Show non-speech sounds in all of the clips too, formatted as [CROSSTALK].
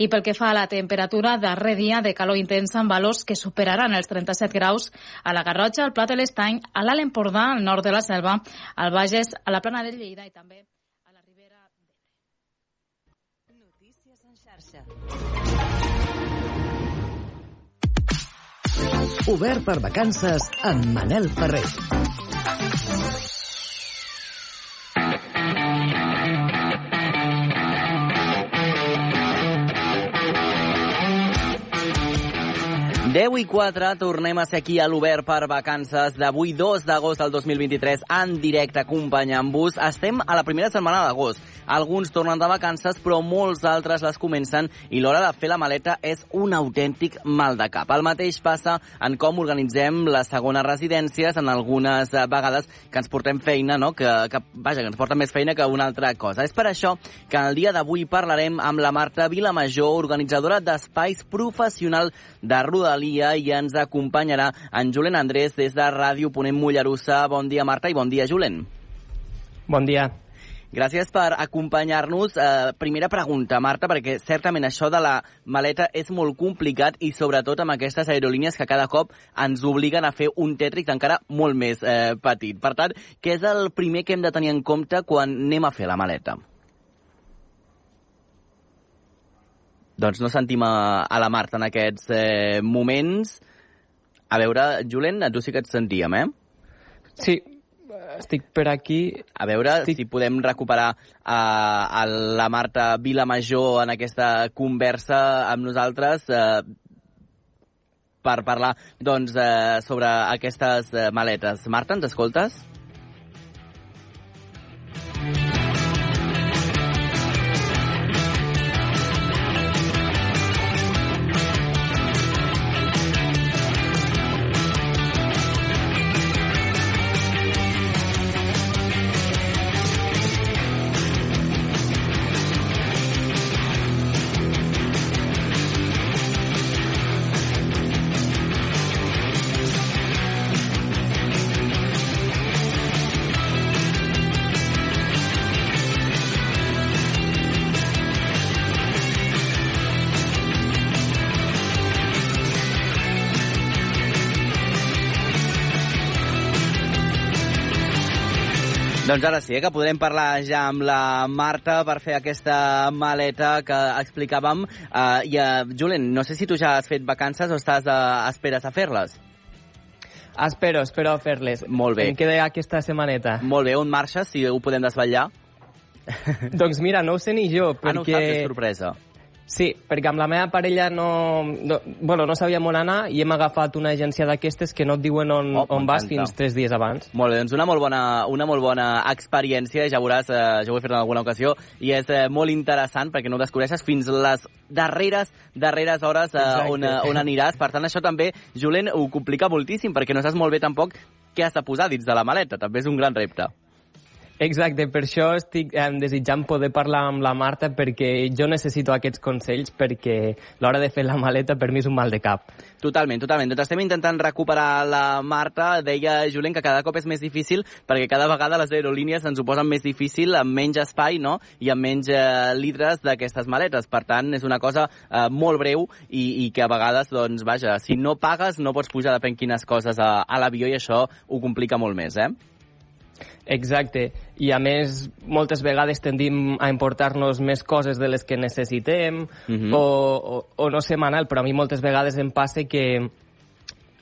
I pel que fa a la temperatura, darrer dia de calor intensa amb valors que superaran els 37 graus a la Garrotxa, al Plat de l'Estany, a l'Alt Empordà, al nord de la Selva, al Bages, a la Plana del Lleida i també a la Ribera Notícies en xarxa. Obert per vacances amb Manel Ferrer. Deu i 4, tornem a ser aquí a l'Obert per vacances d'avui 2 d'agost del 2023 en directe acompanyant-vos. Estem a la primera setmana d'agost. Alguns tornen de vacances, però molts altres les comencen i l'hora de fer la maleta és un autèntic mal de cap. El mateix passa en com organitzem les segones residències, en algunes eh, vegades que ens portem feina, no? que, que, vaja, que ens porta més feina que una altra cosa. És per això que el dia d'avui parlarem amb la Marta Vilamajor, organitzadora d'espais professional de Rodalia i ens acompanyarà en Julen Andrés des de Ràdio Ponent Mollerussa. Bon dia, Marta, i bon dia, Julen. Bon dia. Gràcies per acompanyar-nos. Eh, primera pregunta, Marta, perquè certament això de la maleta és molt complicat i sobretot amb aquestes aerolínies que cada cop ens obliguen a fer un Tetrix encara molt més eh, petit. Per tant, què és el primer que hem de tenir en compte quan anem a fer la maleta? Doncs no sentim a, a la Marta en aquests eh, moments. A veure, Julen, a tu sí que et sentíem, eh? Sí, estic per aquí. A veure Estic- si podem recuperar a, a la Marta Vilamajor en aquesta conversa amb nosaltres eh, per parlar doncs, eh, sobre aquestes eh, maletes. Marta, ens escoltes? Doncs ara sí, eh, que podrem parlar ja amb la Marta per fer aquesta maleta que explicàvem. Uh, I, uh, Julen, no sé si tu ja has fet vacances o estàs uh, esperes a fer-les. Espero, espero fer-les. Molt bé. Em queda aquesta setmaneta. Molt bé, on marxes, si ho podem desvetllar? [LAUGHS] doncs mira, no ho sé ni jo, Ah, no ho perquè... saps, és sorpresa. Sí, perquè amb la meva parella no, no, bueno, no sabíem on anar i hem agafat una agència d'aquestes que no et diuen on, Oh, on vas fins tres dies abans. Molt bé, doncs una molt bona, una molt bona experiència, ja veuràs, eh, ja ho he fet en alguna ocasió, i és eh, molt interessant perquè no ho descobreixes fins les darreres, darreres hores eh, Exacte. on, eh, on aniràs. Per tant, això també, Julen, ho complica moltíssim perquè no saps molt bé tampoc què has de posar dins de la maleta. També és un gran repte. Exacte, per això estic eh, desitjant poder parlar amb la Marta perquè jo necessito aquests consells perquè l'hora de fer la maleta per mi és un mal de cap. Totalment, totalment. Doncs estem intentant recuperar la Marta. Deia Julen que cada cop és més difícil perquè cada vegada les aerolínies ens ho posen més difícil, amb menys espai no? i amb menys eh, litres d'aquestes maletes. Per tant, és una cosa eh, molt breu i, i que a vegades, doncs, vaja, si no pagues no pots pujar depèn quines coses a, a l'avió i això ho complica molt més, eh? Exacte, i a més moltes vegades tendim a importar-nos més coses de les que necessitem Mhm. o, o, o no sé, Manel, però a mi moltes vegades em passa que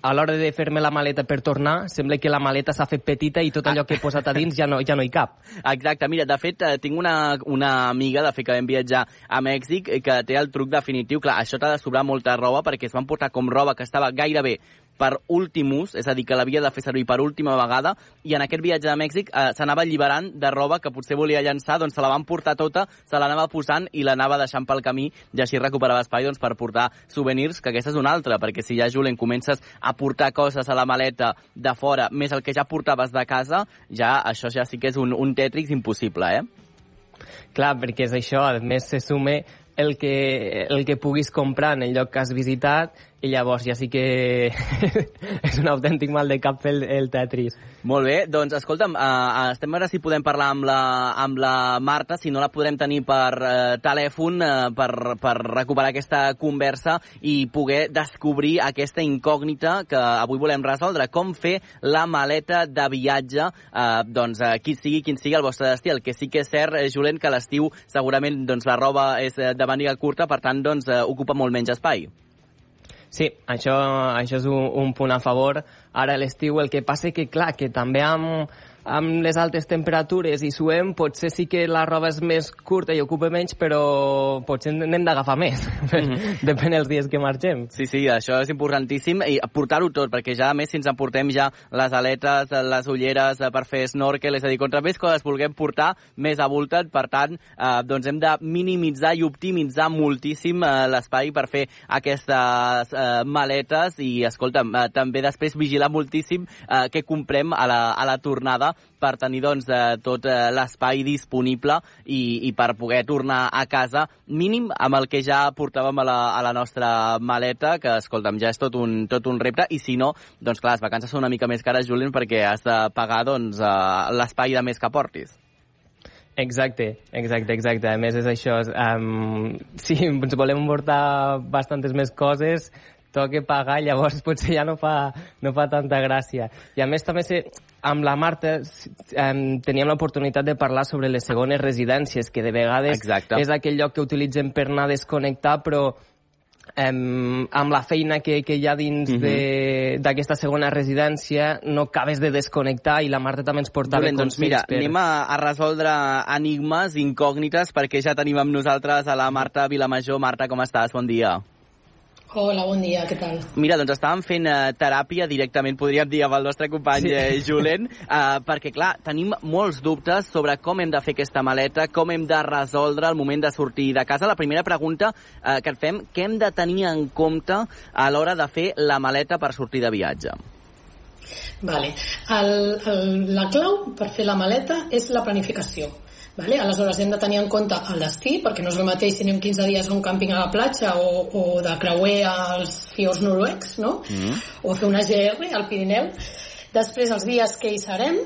a l'hora de fer-me la maleta per tornar, sembla que la maleta s'ha fet petita i tot allò que he posat a dins ja no, ja no hi cap. [LAUGHS] Exacte, mira, de fet, eh, tinc una, una amiga, de fet, que vam viatjar a Mèxic, eh, que té el truc definitiu. Clar, això t'ha de sobrar molta roba, perquè es van portar com roba que estava gairebé per últim ús, és a dir, que l'havia de fer servir per última vegada, i en aquest viatge a Mèxic eh, s'anava alliberant de roba que potser volia llançar, doncs se la van portar tota, se l'anava posant i l'anava deixant pel camí, i així recuperava espai doncs, per portar souvenirs, que aquesta és una altra, perquè si ja, Julen, comences a portar coses a la maleta de fora, més el que ja portaves de casa, ja això ja sí que és un, un tètrix impossible, eh? Clar, perquè és això, a més se sume el que, el que puguis comprar en el lloc que has visitat i llavors ja sí que [LAUGHS] és un autèntic mal de cap fer el, el Tetris. Molt bé, doncs escolta'm, uh, estem a veure si podem parlar amb la, amb la Marta, si no la podrem tenir per uh, telèfon uh, per, per recuperar aquesta conversa i poder descobrir aquesta incògnita que avui volem resoldre, com fer la maleta de viatge, uh, doncs uh, qui sigui, quin sigui el vostre destí. El que sí que és cert, Julent, que a l'estiu segurament doncs, la roba és de màniga curta, per tant doncs, uh, ocupa molt menys espai. Sí, això, això és un, un punt a favor. Ara a l'estiu el que passa que, clar, que també amb, amb les altes temperatures i suem, potser sí que la roba és més curta i ocupa menys, però potser n'hem d'agafar més, [LAUGHS] mm -hmm. depèn dels dies que marxem. Sí, sí, això és importantíssim, i portar-ho tot, perquè ja a més si ens emportem ja les aletes, les ulleres per fer snorkel, és a dir, contra més coses vulguem portar, més avultat, per tant, eh, doncs hem de minimitzar i optimitzar moltíssim eh, l'espai per fer aquestes eh, maletes i, escolta'm, eh, també després vigilar moltíssim eh, què comprem a la, a la tornada per tenir doncs, eh, tot eh, l'espai disponible i, i per poder tornar a casa mínim amb el que ja portàvem a la, a la nostra maleta, que, escolta'm, ja és tot un, tot un repte, i si no, doncs clar, les vacances són una mica més cares, Julien, perquè has de pagar doncs, eh, l'espai de més que portis. Exacte, exacte, exacte. A més és això, um, [LAUGHS] si ens volem portar bastantes més coses, toca pagar, llavors [LAUGHS] potser ja no fa, no fa tanta gràcia. I a més també sé, amb la Marta eh, teníem l'oportunitat de parlar sobre les segones residències, que de vegades Exacte. és aquell lloc que utilitzen per anar a desconnectar, però eh, amb la feina que, que hi ha dins uh -huh. d'aquesta segona residència no acabes de desconnectar i la Marta també ens portava Dolent, doncs mira, per... anem a, a resoldre enigmes, incògnites, perquè ja tenim amb nosaltres a la Marta Vilamajor. Marta, com estàs? Bon dia. Hola, bon dia, què tal? Mira, doncs estàvem fent uh, teràpia directament, podríem dir, amb el nostre company sí. eh, Julen, uh, perquè, clar, tenim molts dubtes sobre com hem de fer aquesta maleta, com hem de resoldre el moment de sortir de casa. La primera pregunta uh, que et fem, què hem de tenir en compte a l'hora de fer la maleta per sortir de viatge? Vale. El, el, la clau per fer la maleta és la planificació Vale? Aleshores hem de tenir en compte el destí, perquè no és el mateix si anem 15 dies a un càmping a la platja o, o de creuer als fiors noruecs, no? Mm -hmm. O fer una GR al Pirineu. Després els dies que hi serem,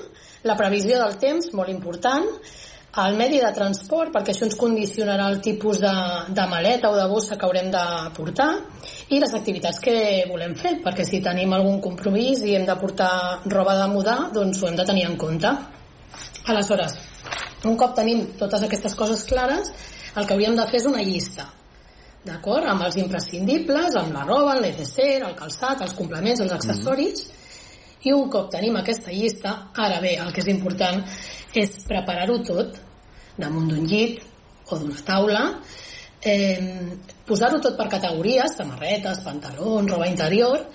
la previsió del temps, molt important, el medi de transport, perquè això ens condicionarà el tipus de, de maleta o de bossa que haurem de portar, i les activitats que volem fer, perquè si tenim algun compromís i hem de portar roba de mudar, doncs ho hem de tenir en compte. Aleshores, un cop tenim totes aquestes coses clares, el que hauríem de fer és una llista, d'acord? Amb els imprescindibles, amb la roba, el necesser, el calçat, els complements, els accessoris, mm. i un cop tenim aquesta llista, ara bé, el que és important és preparar-ho tot damunt d'un llit o d'una taula, eh, posar-ho tot per categories, samarretes, pantalons, roba interior,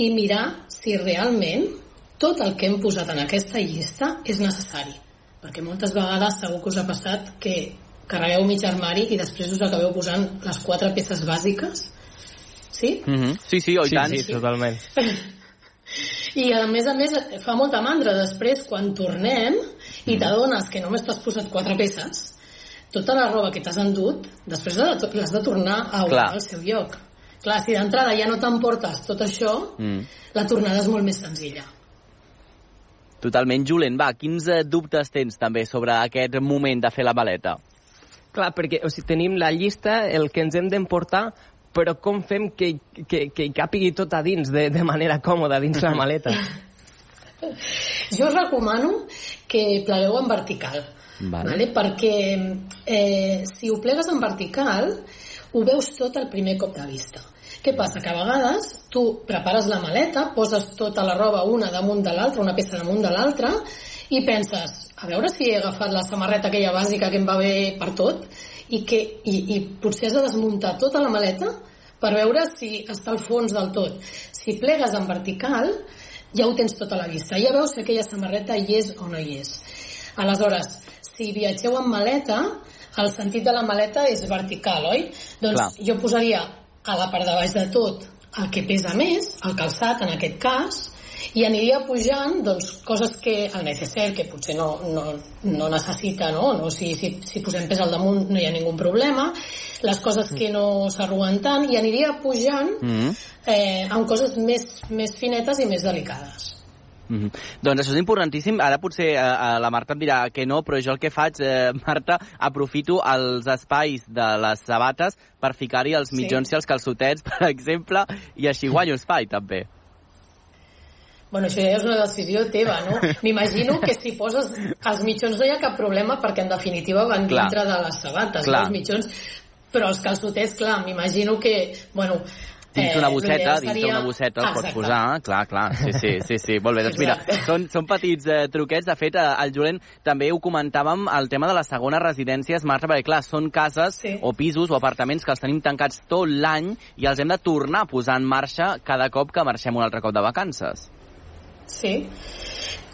i mirar si realment tot el que hem posat en aquesta llista és necessari perquè moltes vegades segur que us ha passat que carregueu mig armari i després us acabeu posant les quatre peces bàsiques sí? Mm -hmm. Sí, sí, oi sí, tant. Sí, totalment. [LAUGHS] I a més a més fa molta mandra després quan tornem i t'adones que només t'has posat quatre peces tota la roba que t'has endut després l'has de tornar a Clar. al seu lloc Clar, si d'entrada ja no t'emportes tot això mm. la tornada és molt més senzilla Totalment. Julen, va, quins eh, dubtes tens també sobre aquest moment de fer la maleta? Clar, perquè o sigui, tenim la llista, el que ens hem d'emportar, però com fem que, que, que hi càpigui tot a dins de, de manera còmoda dins la maleta? [LAUGHS] jo us recomano que plegueu en vertical, vale. Vale? perquè eh, si ho plegues en vertical ho veus tot al primer cop de vista. Què passa? Que a vegades tu prepares la maleta, poses tota la roba una damunt de l'altra, una peça damunt de l'altra, i penses, a veure si he agafat la samarreta aquella bàsica que em va bé per tot, i, que, i, i potser has de desmuntar tota la maleta per veure si està al fons del tot. Si plegues en vertical, ja ho tens tota la vista. Ja veus si aquella samarreta hi és o no hi és. Aleshores, si viatgeu amb maleta, el sentit de la maleta és vertical, oi? Doncs Clar. jo posaria a la part de baix de tot el que pesa més, el calçat en aquest cas, i aniria pujant doncs, coses que el necessari, que potser no, no, no necessita, no? no si, si, si posem pes al damunt no hi ha ningú problema, les coses que no s'arruguen tant, i aniria pujant mm -hmm. eh, amb coses més, més finetes i més delicades. Mm -hmm. Doncs això és importantíssim. Ara potser eh, eh, la Marta em dirà que no, però jo el que faig, eh, [LAUGHS] Marta, aprofito els espais de les sabates per ficar-hi els mitjons sí. i els calçotets, [LAUGHS] per exemple, i així guanyo espai, també. Bueno, això ja és una decisió teva, no? [LAUGHS] M'imagino que si poses els mitjons no hi ha cap problema perquè en definitiva van clar. dintre de les sabates, clar. els mitjons, però els calçotets, clar, m'imagino que, bueno, dins d'una bosseta, dins d'una bosseta els pots posar, clar, clar, sí, sí, sí, sí. molt bé, doncs mira, són, són petits eh, truquets, de fet, eh, el Julen també ho comentàvem, el tema de les segones residències, Marta, perquè clar, són cases sí. o pisos o apartaments que els tenim tancats tot l'any i els hem de tornar a posar en marxa cada cop que marxem un altre cop de vacances. Sí.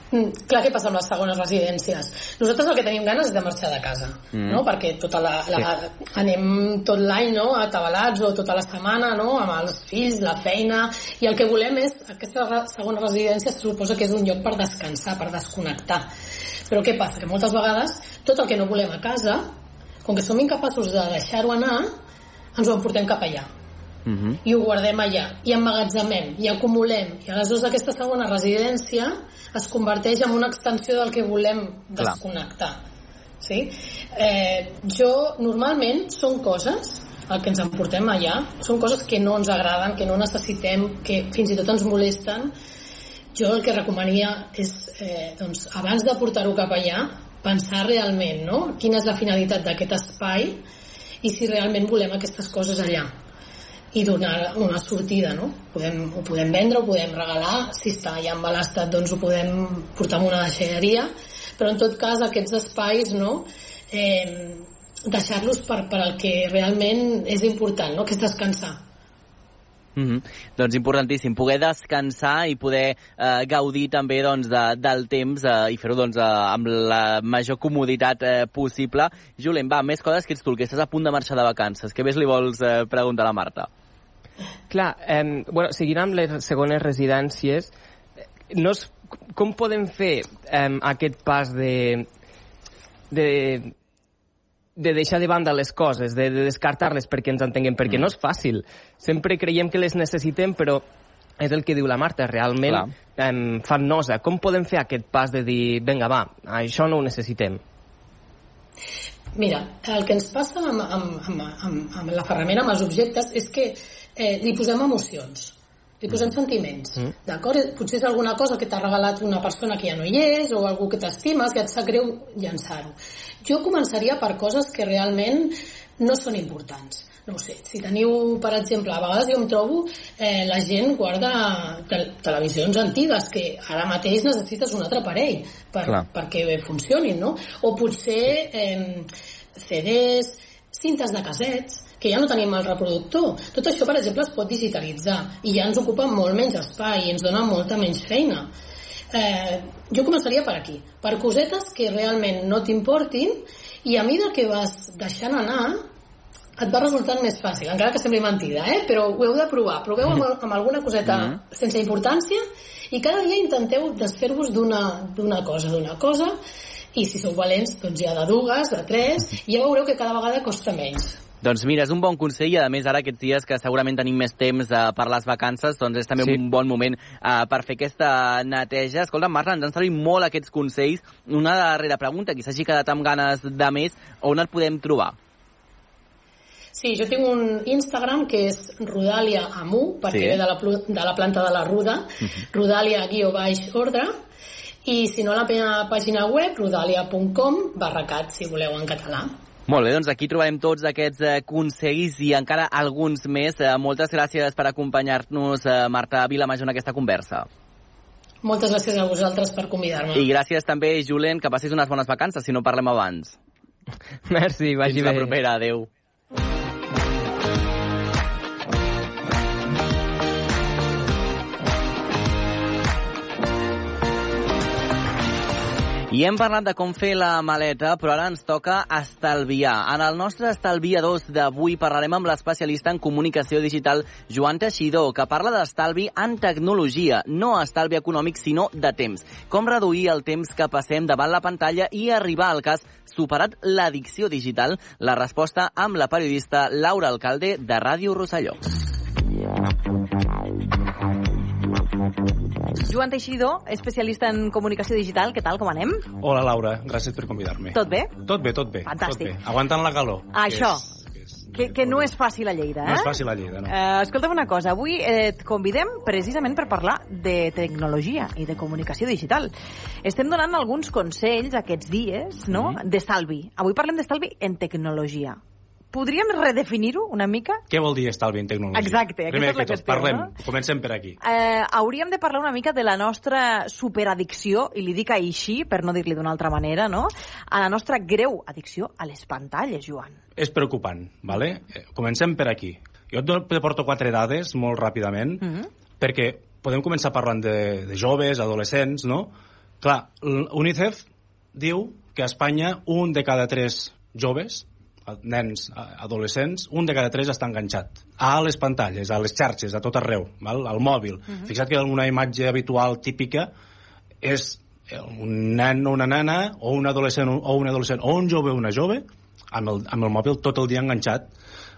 Mm, clar, què passa amb les segones residències? Nosaltres el que tenim ganes és de marxar de casa, mm. no? Perquè tota la, la, sí. anem tot l'any no? atabalats o tota la setmana no? amb els fills, la feina, i el que volem és, aquesta segona residència suposa que és un lloc per descansar, per desconnectar. Però què passa? Que moltes vegades tot el que no volem a casa, com que som incapaços de deixar-ho anar, ens ho emportem cap allà uh mhm. -huh. i ho guardem allà, i emmagatzemem, i acumulem, i aleshores aquesta segona residència es converteix en una extensió del que volem desconnectar. Sí? Eh, jo, normalment, són coses el que ens emportem allà, són coses que no ens agraden, que no necessitem, que fins i tot ens molesten. Jo el que recomania és, eh, doncs, abans de portar-ho cap allà, pensar realment no? quina és la finalitat d'aquest espai i si realment volem aquestes coses allà i donar una sortida, no? Podem, ho podem vendre, ho podem regalar, si està ja estat doncs ho podem portar a una deixalleria, però en tot cas aquests espais, no? Eh, deixar-los per, per al que realment és important, no? que és descansar. Mm -hmm. Doncs importantíssim, poder descansar i poder eh, gaudir també doncs, de, del temps eh, i fer-ho doncs, eh, amb la major comoditat eh, possible. Julen, va, més coses que ets tu, que estàs a punt de marxar de vacances. Què més li vols eh, preguntar a la Marta? Clar, eh, bueno, seguint amb les segones residències, no és, com podem fer eh, aquest pas de, de, de deixar de banda les coses, de, de descartar-les perquè ens entenguem, perquè mm. no és fàcil. Sempre creiem que les necessitem, però és el que diu la Marta, realment eh, fan nosa. Com podem fer aquest pas de dir, vinga, va, això no ho necessitem? Mira, el que ens passa amb, amb, amb, amb, amb la ferramenta, amb els objectes, és que eh, li posem emocions, li posem mm. sentiments, mm. d'acord? Potser és alguna cosa que t'ha regalat una persona que ja no hi és, o algú que t'estimes, que et sap greu llançar-ho. Jo començaria per coses que realment no són importants no ho sé, si teniu, per exemple, a vegades jo em trobo, eh, la gent guarda te televisions antigues que ara mateix necessites un altre aparell per, perquè funcionin, no? O potser eh, CDs, cintes de casets, que ja no tenim el reproductor. Tot això, per exemple, es pot digitalitzar i ja ens ocupa molt menys espai i ens dona molta menys feina. Eh, jo començaria per aquí, per cosetes que realment no t'importin i a mesura que vas deixant anar et va resultant més fàcil, encara que sembli mentida, eh? però ho heu de provar. Proveu amb, amb alguna coseta mm -hmm. sense importància i cada dia intenteu desfer-vos d'una cosa, d'una cosa, i si sou valents, doncs ja de dues, de tres, i ja veureu que cada vegada costa menys. Doncs mira, és un bon consell i a més ara aquests dies que segurament tenim més temps uh, per les vacances, doncs és també sí. un bon moment uh, per fer aquesta neteja. Escolta, Marta, ens han servit molt aquests consells. Una darrera pregunta, qui s'hagi quedat amb ganes de més, on el podem trobar? Sí, jo tinc un Instagram que és Rodalia Amu, perquè sí. ve de la, de la planta de la ruda, mhm. rodalia guió baix ordre, i si no la meva pàgina web, rodalia.com barracat, si voleu en català. Molt bé, doncs aquí trobarem tots aquests eh, consells i encara alguns més. Eh, moltes gràcies per acompanyar-nos, eh, Marta Vilamajor, en aquesta conversa. Moltes gràcies a vosaltres per convidar-me. I gràcies també, Julen, que passis unes bones vacances, si no parlem abans. Merci, vagi Fins bé. la propera, adeu. I hem parlat de com fer la maleta, però ara ens toca estalviar. En el nostre Estalvia 2 d'avui parlarem amb l'especialista en comunicació digital Joan Teixidor, que parla d'estalvi en tecnologia, no estalvi econòmic, sinó de temps. Com reduir el temps que passem davant la pantalla i arribar al cas superat l'addicció digital? La resposta amb la periodista Laura Alcalde de Ràdio Rosselló. Joan Teixidor, especialista en comunicació digital. Què tal, com anem? Hola, Laura. Gràcies per convidar-me. Tot bé? Tot bé, tot bé. Fantàstic. Tot bé. Aguantant la calor. Això. Que és, que, Que, no és fàcil a Lleida, eh? no és fàcil a Lleida, no. Eh, escolta'm una cosa, avui eh, et convidem precisament per parlar de tecnologia i de comunicació digital. Estem donant alguns consells aquests dies, no?, Mhm. d'estalvi. Avui parlem d'estalvi en tecnologia. Podríem redefinir-ho una mica? Què vol dir estalvi en tecnologia? Exacte, aquesta Primer és la qüestió, parlem, no? comencem per aquí. Eh, hauríem de parlar una mica de la nostra superaddicció, i li dic així, per no dir-li d'una altra manera, no? A la nostra greu addicció a les pantalles, Joan. És preocupant, vale? Eh, Comencem per aquí. Jo et porto quatre dades molt ràpidament, Mhm. perquè podem començar parlant de, de joves, adolescents, no? Clar, l'UNICEF diu que a Espanya un de cada tres joves, nens, adolescents, un de cada tres està enganxat a les pantalles, a les xarxes, a tot arreu, val? al mòbil. Uh -huh. Fixa't que una imatge habitual típica és un nen o una nana, o un adolescent o un adolescent, o un jove o una jove, amb el, amb el mòbil tot el dia enganxat,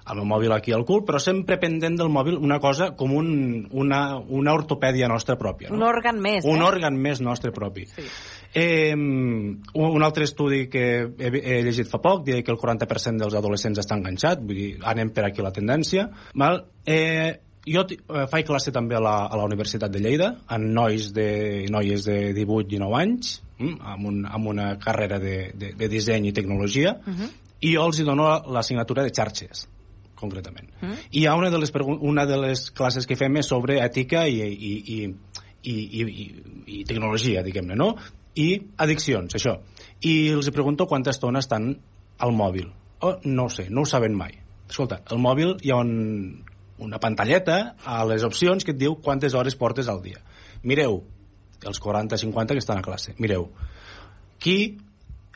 amb el mòbil aquí al cul, però sempre pendent del mòbil una cosa com un, una, una ortopèdia nostra pròpia. No? Un òrgan més, un eh? òrgan més nostre propi. Sí. Eh, un altre estudi que he, he llegit fa poc deia que el 40% dels adolescents està enganxat, vull dir, anem per aquí la tendència. Val? Eh, jo eh, faig classe també a la, a la Universitat de Lleida, amb nois de, noies de 18-19 anys, mm, amb, un, amb una carrera de, de, de disseny i tecnologia, uh -huh. i jo els hi dono l'assignatura de xarxes concretament. Mm. I hi ha una de, les una de les classes que fem és sobre ètica i, i, i, i, i, i, i tecnologia, diguem-ne, no? I addiccions, això. I els pregunto quanta estona estan al mòbil. Oh, no ho sé, no ho saben mai. Escolta, al mòbil hi ha un, una pantalleta a les opcions que et diu quantes hores portes al dia. Mireu, els 40-50 que estan a classe, mireu, qui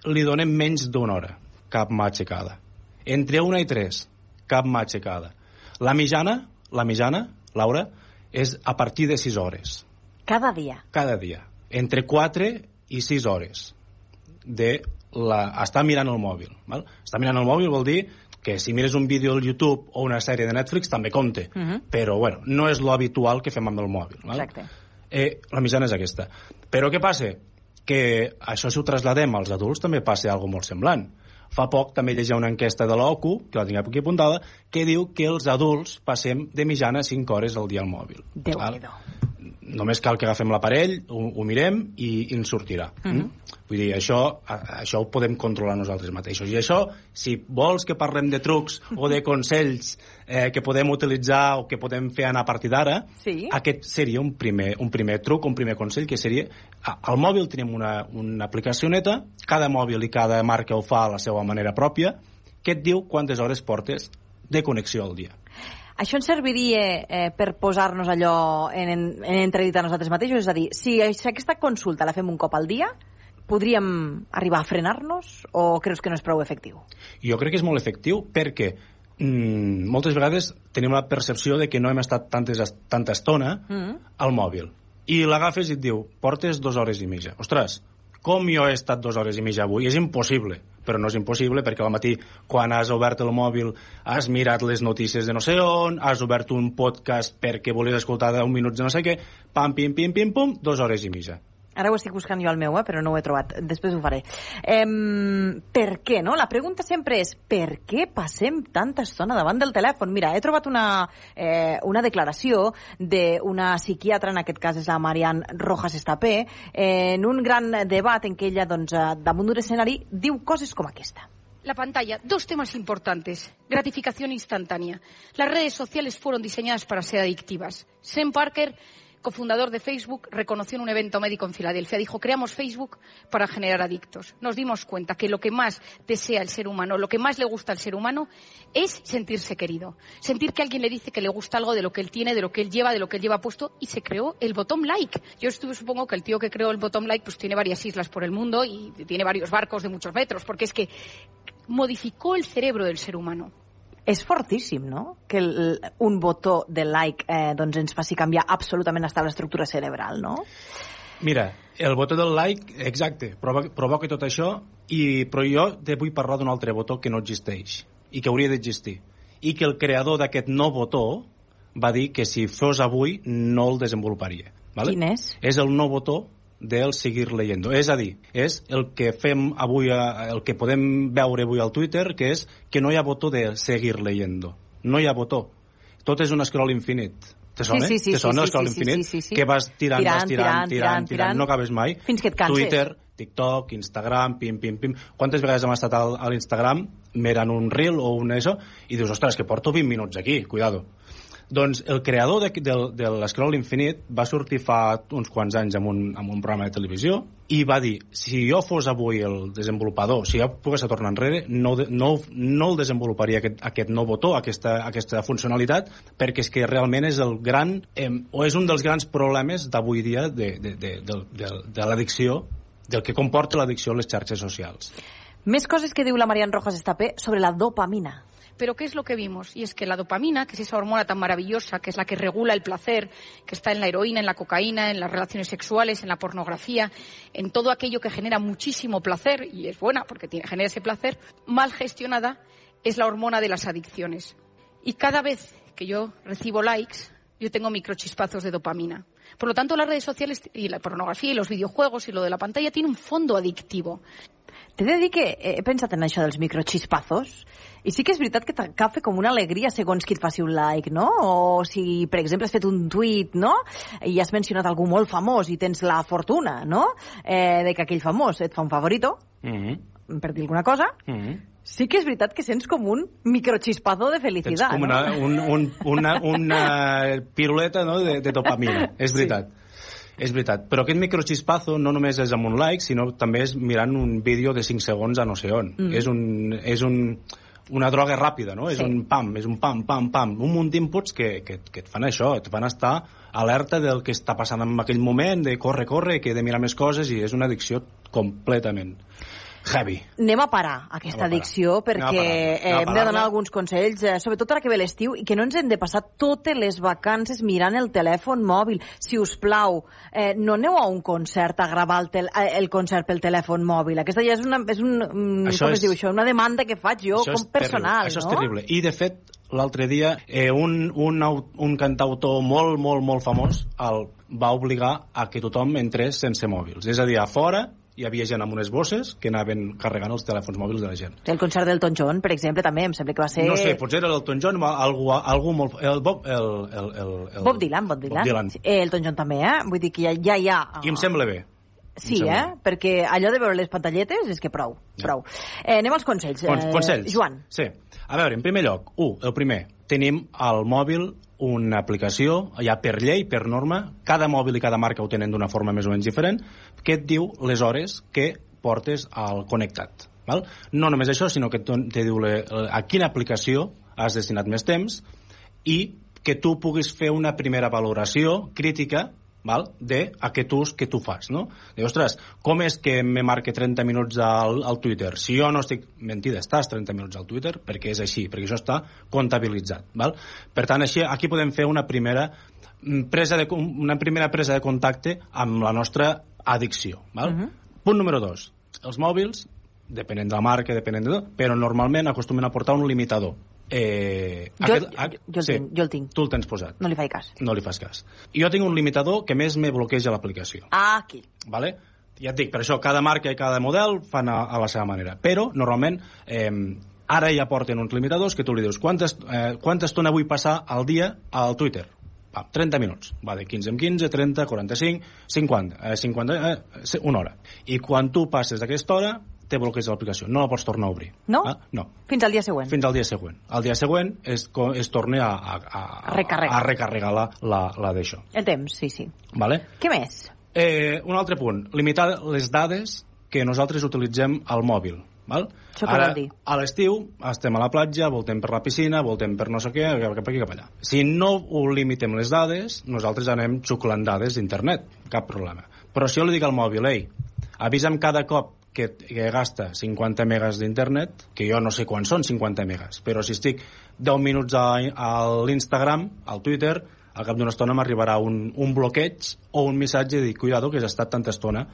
li donem menys d'una hora? Cap mà aixecada. Entre una i tres, cap mà aixecada. La mitjana, la mitjana, Laura, és a partir de 6 hores, Cada dia. cada dia. Entre 4 i 6 hores de la, estar mirant el mòbil. Val? Estar mirant el mòbil vol dir que si mires un vídeo al YouTube o una sèrie de Netflix també compte, uh -huh. però bueno, no és lo habitual que fem amb el mòbil. Val? Exacte. Eh, la mitjana és aquesta. Però què passa? Que això si ho trasladem als adults també passa alguna molt semblant. Fa poc també llegia una enquesta de l'OCU, que la tinc aquí apuntada, que diu que els adults passem de mitjana 5 hores al dia al mòbil. déu nhi Només cal que agafem l'aparell, ho, ho mirem i, i ens sortirà. Uh -huh. mm? Vull dir, això, a- això ho podem controlar nosaltres mateixos. I això, si vols que parlem de trucs [LAUGHS] o de consells eh, que podem utilitzar o que podem fer anar a partir d'ara, Sí. aquest seria un primer, un primer truc, un primer consell, que seria... Al mòbil tenim una, una aplicació neta, cada mòbil i cada marca ho fa a la seva manera pròpia, que et diu quantes hores portes de connexió al dia. Això ens serviria eh, per posar-nos allò en, en, en entredit a nosaltres mateixos? És a dir, si, aquesta consulta la fem un cop al dia, podríem arribar a frenar-nos o creus que no és prou efectiu? Jo crec que és molt efectiu perquè mm, moltes vegades tenim la percepció de que no hem estat tantes, tanta estona Mm. al mòbil. I l'agafes i et diu, portes dues hores i mitja. Ostres, com jo he estat dues hores i mitja avui? És impossible. Però no és impossible perquè al matí, quan has obert el mòbil, has mirat les notícies de no sé on, has obert un podcast perquè volies escoltar 10 minuts de no sé què, pam, pim, pim, pim, pum, dues hores i mitja. Ara ho estic buscant jo al meu, eh, però no ho he trobat. Després ho faré. Em, per què, no? La pregunta sempre és per què passem tanta estona davant del telèfon? Mira, he trobat una, eh, una declaració d'una psiquiatra, en aquest cas és la Marian Rojas Estapé, eh, en un gran debat en què ella, doncs, eh, damunt d'un escenari, diu coses com aquesta. La pantalla, dos temas importantes. Gratificación instantánea. Las redes sociales fueron diseñadas para ser adictivas. Sam Parker cofundador de Facebook, reconoció en un evento médico en Filadelfia. Dijo, creamos Facebook para generar adictos. Nos dimos cuenta que lo que más desea el ser humano, lo que más le gusta al ser humano, es sentirse querido. Sentir que alguien le dice que le gusta algo de lo que él tiene, de lo que él lleva, de lo que él lleva puesto, y se creó el bottom like. Yo supongo que el tío que creó el bottom like pues tiene varias islas por el mundo y tiene varios barcos de muchos metros, porque es que modificó el cerebro del ser humano. És fortíssim, no?, que el, un botó de like eh, doncs ens faci canviar absolutament hasta l'estructura cerebral, no? Mira, el botó del like, exacte, provoca, provoca tot això, i, però jo te vull parlar d'un altre botó que no existeix i que hauria d'existir. I que el creador d'aquest no botó va dir que si fos avui no el desenvoluparia. Vale? Quin és? És el no botó del seguir leyendo. És a dir, és el que fem avui, el que podem veure avui al Twitter, que és que no hi ha botó de seguir leyendo. No hi ha botó. Tot és un scroll infinit. Te sona? Sí, sí, sí, Te sona sí, el scroll sí, sí, infinit? sí, sí, sí. Que vas tirant, Tirant, vas tirant, tirant, tirant, tirant, tirant, tirant. no acabes mai. Fins que et canses. Twitter, TikTok, Instagram, pim, pim, pim. Quantes vegades hem estat al, a l'Instagram mirant un reel o un això i dius, ostres, que porto 20 minuts aquí, cuidado. Doncs el creador de, de, de l'Scroll Infinite va sortir fa uns quants anys amb un, amb un programa de televisió i va dir, si jo fos avui el desenvolupador, si jo pogués tornar enrere, no, no, no el desenvoluparia aquest, aquest nou botó, aquesta, aquesta funcionalitat, perquè és que realment és el gran, eh, o és un dels grans problemes d'avui dia de, de, de, de, de, de l'addicció, del que comporta l'addicció a les xarxes socials. Més coses que diu la Marian Rojas Estapé sobre la dopamina. Pero ¿qué es lo que vimos? Y es que la dopamina, que es esa hormona tan maravillosa, que es la que regula el placer, que está en la heroína, en la cocaína, en las relaciones sexuales, en la pornografía, en todo aquello que genera muchísimo placer, y es buena porque tiene, genera ese placer, mal gestionada, es la hormona de las adicciones. Y cada vez que yo recibo likes, yo tengo microchispazos de dopamina. Por lo tanto, las redes sociales y la pornografía y los videojuegos y lo de la pantalla tiene un fondo adictivo. T'he de dir que he pensat en això dels microchispazos i sí que és veritat que t'agafa com una alegria segons qui et faci un like, no? O si, per exemple, has fet un tuit, no? I has mencionat algú molt famós i tens la fortuna, no? Eh, de que aquell famós et fa un favorito, Mm -hmm. per dir alguna cosa, Mm -hmm. sí que és veritat que sents com un microchispazo de Tens felicitat, com no? una, un, un, una, una piruleta no? de, de dopamina, és veritat. És veritat, però aquest microchispazo no només és amb un like, sinó també és mirant un vídeo de 5 segons a no sé on. Mm. És, un, és un, una droga ràpida, no? És Sí. un pam, és un pam, pam, pam. Un munt d'inputs que, que, que et fan això, et fan estar alerta del que està passant en aquell moment, de corre, corre, que he de mirar més coses, i és una addicció completament heavy. Anem a parar aquesta a parar. addicció a perquè parar-la. eh, hem de donar alguns consells, eh, sobretot ara que ve l'estiu, i que no ens hem de passar totes les vacances mirant el telèfon mòbil. Si us plau, eh, no aneu a un concert a gravar el, tel eh, el concert pel telèfon mòbil. Aquesta ja és una, és un, mm, Això com es és- diu això, una demanda que faig jo com personal, terrible. Això no? és terrible. I, de fet, l'altre dia, eh, un, un, un cantautor molt, molt, molt famós el va obligar a que tothom entrés sense mòbils. És a dir, a fora hi havia gent amb unes bosses que anaven carregant els telèfons mòbils de la gent. El concert del Ton John, per exemple, també em sembla que va ser... No sé, potser era l'Elton John, o algú, algú molt... El Bob, el, el, el, el, Bob Dylan, Bob Dylan. Bob Dylan. Eh, el Ton John també, eh? Vull dir que ja, ja hi ha... I em sembla bé. Sí, sembla eh? Perquè allò de veure les pantalletes és que prou, Ja. prou. Eh, anem als consells. Cons Eh, consells. Joan. Sí. A veure, en primer lloc, un, el primer, tenim al mòbil una aplicació, ja per llei, per norma, cada mòbil i cada marca ho tenen d'una forma més o menys diferent, que et diu les hores que portes al connectat. Val? No només això, sinó que et diu le, a quina aplicació has destinat més temps i que tu puguis fer una primera valoració crítica val? de aquest ús que tu fas, no? Dius, ostres, com és que me marque 30 minuts al, al Twitter? Si jo no estic... Mentida, estàs 30 minuts al Twitter perquè és així, perquè això està comptabilitzat, val? Per tant, així, aquí podem fer una primera mm, presa de, una primera presa de contacte amb la nostra addicció, val? Mhm. Punt número dos. Els mòbils, depenent de la marca, depenent de tot, però normalment acostumen a portar un limitador. Eh, Jo- jo- jo el tinc, jo el tinc. Tu el tens posat No li faig cas. no li fas cas. Jo tinc un limitador que més me bloqueja l'aplicació. Ah, aquí. Vale? Ja et dic, per això cada marca i cada model fan a, a la seva manera. Però, normalment, eh, ara ja porten uns limitadors que tu li dius quanta, est- eh, quanta estona vull passar al dia al Twitter? Va, 30 minuts. Va de 15 en 15, 30, 45, 50, eh, 50 eh, una hora. I quan tu passes aquesta hora, te bloqueja l'aplicació. No la pots tornar a obrir. No? Ah, no. Fins al dia següent. Fins al dia següent. Al dia següent es, es torna a, a, a, A recarregar. a recarregar la, la, la d'això. El temps, sí, sí. Vale? Què més? Eh, un altre punt, limitar les dades que nosaltres utilitzem al mòbil. Val? Això Ara, dir? a l'estiu estem a la platja, voltem per la piscina, voltem per no sé què, cap aquí, cap allà. Si no ho limitem les dades, nosaltres anem xuclant dades d'internet, cap problema. Però si jo li dic al mòbil, ei, avisa'm cada cop que, que gasta 50 megas d'internet, que jo no sé quan són 50 megas, però si estic 10 minuts a, a l'Instagram, al Twitter, al cap d'una estona m'arribarà un, un bloqueig o un missatge de dir, cuidado, que has estat tanta estona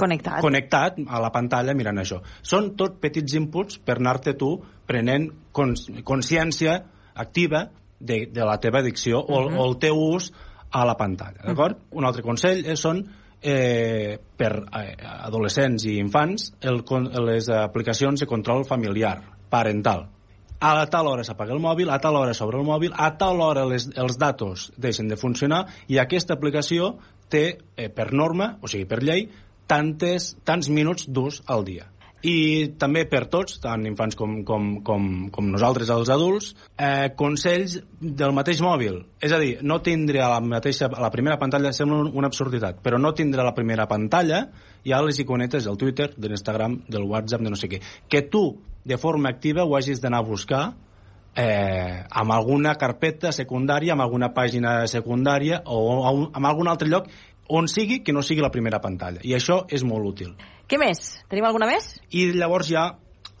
Connectat. connectat a la pantalla mirant això. Són tot petits inputs per anar-te tu prenent cons consciència activa de, de la teva addicció o, Mhm. o el teu ús a la pantalla, d'acord? Un altre consell és, són eh, per eh, adolescents i infants el, les aplicacions de control familiar, parental. A tal hora s'apaga el mòbil, a tal hora s'obre el mòbil, a tal hora les, els datos deixen de funcionar i aquesta aplicació té, eh, per norma, o sigui, per llei, tantes, tants minuts d'ús al dia. I també per tots, tant infants com, com, com, com nosaltres, els adults, eh, consells del mateix mòbil. És a dir, no tindre a la, mateixa, a la primera pantalla, sembla un- una absurditat, però no tindre a la primera pantalla ja les iconetes del Twitter, de l'Instagram, del WhatsApp, de no sé què. Que tu, de forma activa, ho hagis d'anar a buscar eh, amb alguna carpeta secundària, amb alguna pàgina secundària o amb algun altre lloc on sigui que no sigui la primera pantalla. I això és molt útil. Què més? Tenim alguna més? I llavors hi ha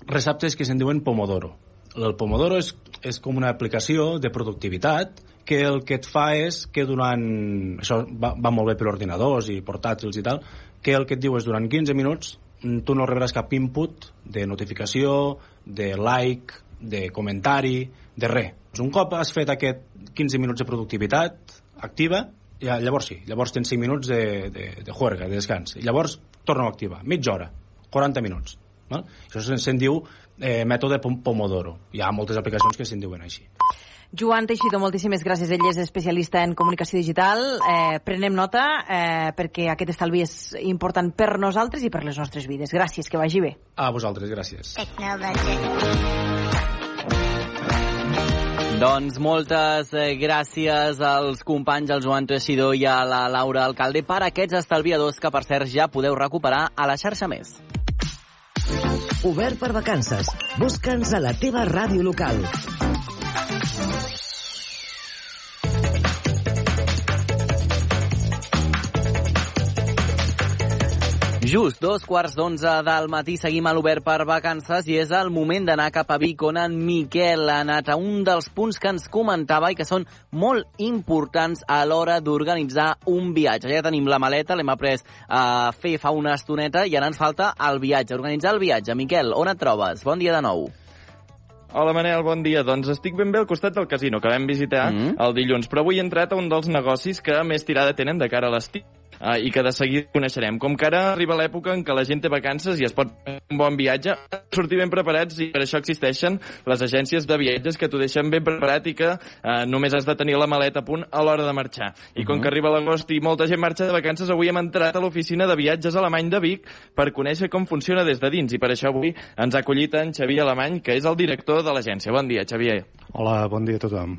receptes que se'n diuen Pomodoro. El Pomodoro és, és com una aplicació de productivitat que el que et fa és que durant... Això va, va molt bé per ordinadors i portàtils i tal, que el que et diu és durant 15 minuts mm, tu no rebràs cap input de notificació, de like, de comentari, de res. Un cop has fet aquest 15 minuts de productivitat activa, ja, llavors sí, llavors tens 5 minuts de, de, de juerga, de descans. I llavors torna a activar, mitja hora, 40 minuts. Val? Això se'n se diu eh, mètode Pom- Pomodoro. Hi ha moltes aplicacions que se'n diuen així. Joan Teixidor, moltíssimes gràcies. Ell és especialista en comunicació digital. Eh, prenem nota eh, perquè aquest estalvi és important per nosaltres i per les nostres vides. Gràcies, que vagi bé. A vosaltres, gràcies. Doncs moltes eh, gràcies als companys, al Joan Teixidor i a la Laura Alcalde per aquests estalviadors que, per cert, ja podeu recuperar a la xarxa més. Obert per vacances. Busca'ns a la teva ràdio local. Just dos quarts d'onze del matí seguim a l'Obert per vacances i és el moment d'anar cap a Vic on en Miquel ha anat a un dels punts que ens comentava i que són molt importants a l'hora d'organitzar un viatge. Ja tenim la maleta, l'hem après a fer fa una estoneta i ara ens falta el viatge, organitzar el viatge. Miquel, on et trobes? Bon dia de nou. Hola Manel, bon dia. Doncs estic ben bé al costat del casino que vam visitar Mm. el dilluns, però avui he entrat a un dels negocis que més tirada tenen de cara a l'estiu uh, i que de seguida coneixerem. Com que ara arriba l'època en què la gent té vacances i es pot fer un bon viatge, sortir ben preparats i per això existeixen les agències de viatges que t'ho deixen ben preparat i que uh, només has de tenir la maleta a punt a l'hora de marxar. I com que arriba l'agost i molta gent marxa de vacances, avui hem entrat a l'oficina de viatges alemany de Vic per conèixer com funciona des de dins i per això avui ens ha acollit en Xavier Alemany, que és el director de l'agència. Bon dia, Xavier. Hola, bon dia a tothom.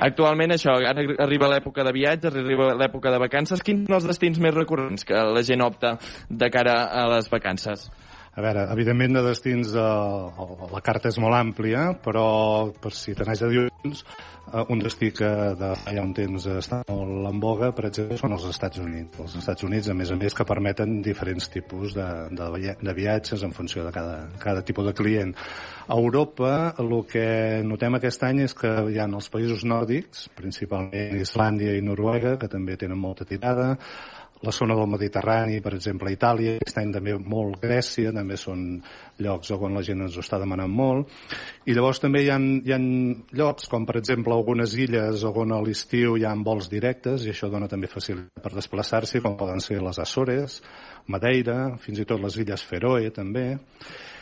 Actualment això, ara arriba l'època de viatges, arriba l'època de vacances. Quins són els destins més recurrents que la gent opta de cara a les vacances? A veure, evidentment de destins eh, la carta és molt àmplia, però per si t'anés a dir uns, eh, un destí que de fa ja un temps està molt en boga, per exemple, són els Estats Units. Els Estats Units, a més a més, que permeten diferents tipus de, de, de viatges en funció de cada, cada tipus de client. A Europa, el que notem aquest any és que hi ha els països nòrdics, principalment Islàndia i Noruega, que també tenen molta tirada, la zona del Mediterrani, per exemple, Itàlia, aquest any també molt Grècia, també són llocs on la gent ens ho està demanant molt. I llavors també hi ha, hi ha llocs, com per exemple algunes illes on a l'estiu hi ha vols directes, i això dona també facilitat per desplaçar-s'hi, com poden ser les Açores, Madeira, fins i tot les illes Feroe també.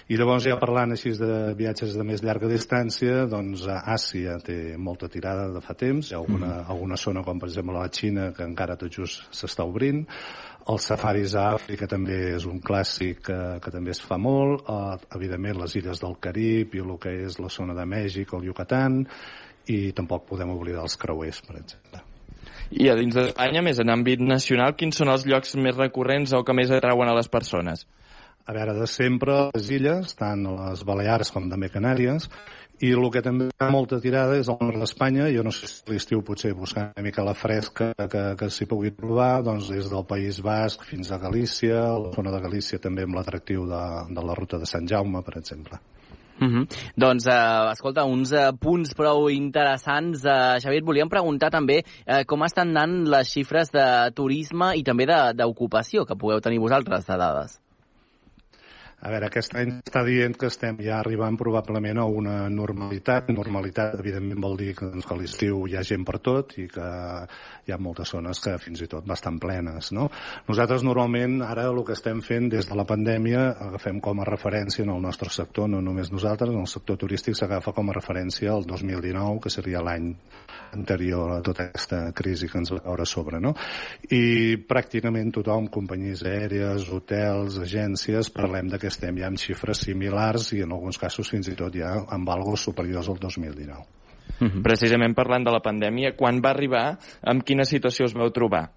I llavors ja parlant així de viatges de més llarga distància, doncs Àsia té molta tirada de fa temps, hi ha alguna, mm. alguna zona com per exemple la Xina que encara tot just s'està obrint, els safaris a Àfrica també és un clàssic que, que també es fa molt, uh, evidentment les illes del Carib i el que és la zona de Mèxic, el Yucatán, i tampoc podem oblidar els creuers, per exemple. I a dins d'Espanya, més en àmbit nacional, quins són els llocs més recurrents o que més atrauen a les persones? A veure, de sempre les illes, tant les Balears com també Canàries, i el que també ha molta tirada és el nord d'Espanya. Jo no sé si l'estiu potser buscar una mica la fresca que, que s'hi pugui trobar, doncs des del País Basc fins a Galícia, la zona de Galícia també amb l'atractiu de, de la ruta de Sant Jaume, per exemple. Uh -huh. Doncs, eh, escolta, uns eh, punts prou interessants. Eh, Xavier, et volíem preguntar també eh, com estan anant les xifres de turisme i també d'ocupació que pugueu tenir vosaltres de dades. A veure, aquest any està dient que estem ja arribant probablement a una normalitat. Normalitat, evidentment, vol dir que, doncs, que a l'estiu hi ha gent per tot i que hi ha moltes zones que fins i tot bastant plenes. No? Nosaltres normalment ara el que estem fent des de la pandèmia agafem com a referència en el nostre sector, no només nosaltres, en el sector turístic s'agafa com a referència el 2019, que seria l'any anterior a tota aquesta crisi que ens va caure a sobre. No? I pràcticament tothom, companyies aèries, hotels, agències, parlem de que estem ja amb xifres similars i en alguns casos fins i tot ja amb algo superiors al 2019. Precisament parlant de la pandèmia, quan va arribar, amb quina situació us vau trobar?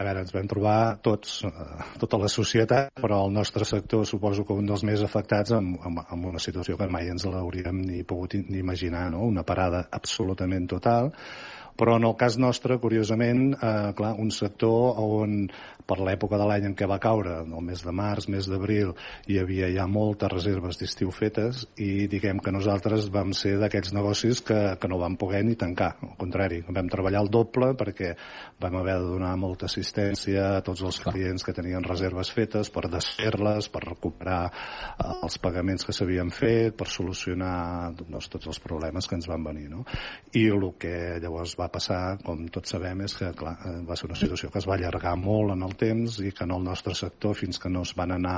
a veure, ens vam trobar tots, eh, tota la societat, però el nostre sector suposo que un dels més afectats amb, amb, amb una situació que mai ens l'hauríem ni pogut ni imaginar, no? una parada absolutament total, però en el cas nostre, curiosament, eh, clar, un sector on per l'època de l'any en què va caure, el mes de març, mes d'abril, hi havia ja moltes reserves d'estiu fetes i diguem que nosaltres vam ser d'aquests negocis que, que no vam poder ni tancar. Al contrari, vam treballar el doble perquè vam haver de donar molta assistència a tots els clients que tenien reserves fetes per desfer-les, per recuperar eh, els pagaments que s'havien fet, per solucionar doncs, tots els problemes que ens van venir. No? I el que llavors va passar, com tots sabem, és que clar, eh, va ser una situació que es va allargar molt en el temps i que en el nostre sector, fins que no es van anar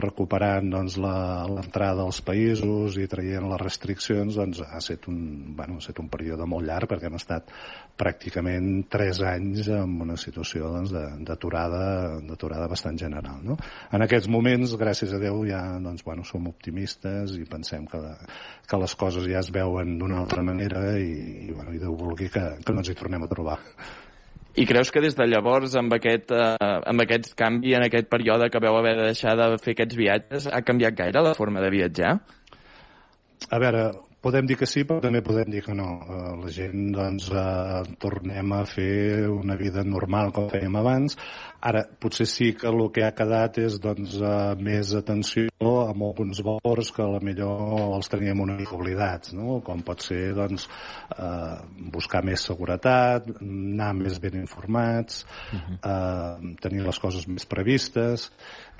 recuperant doncs, l'entrada als països i traient les restriccions, doncs, ha estat un, bueno, ha estat un període molt llarg perquè hem estat pràcticament tres anys en una situació doncs, d'aturada doncs, bastant general. No? En aquests moments, gràcies a Déu, ja doncs, bueno, som optimistes i pensem que, que les coses ja es veuen d'una altra manera i, i, bueno, i Déu vulgui que, que no ens hi tornem a trobar. I creus que des de llavors, amb aquest, eh, amb aquest canvi, en aquest període que veu haver de deixar de fer aquests viatges, ha canviat gaire la forma de viatjar? A veure, podem dir que sí, però també podem dir que no. Eh, la gent, doncs, eh, tornem a fer una vida normal com fèiem abans. Ara, potser sí que el que ha quedat és, doncs, eh, més atenció amb alguns valors que a la millor els teníem una mica oblidats, no? Com pot ser, doncs, eh, buscar més seguretat, anar més ben informats, uh -huh. eh, tenir les coses més previstes,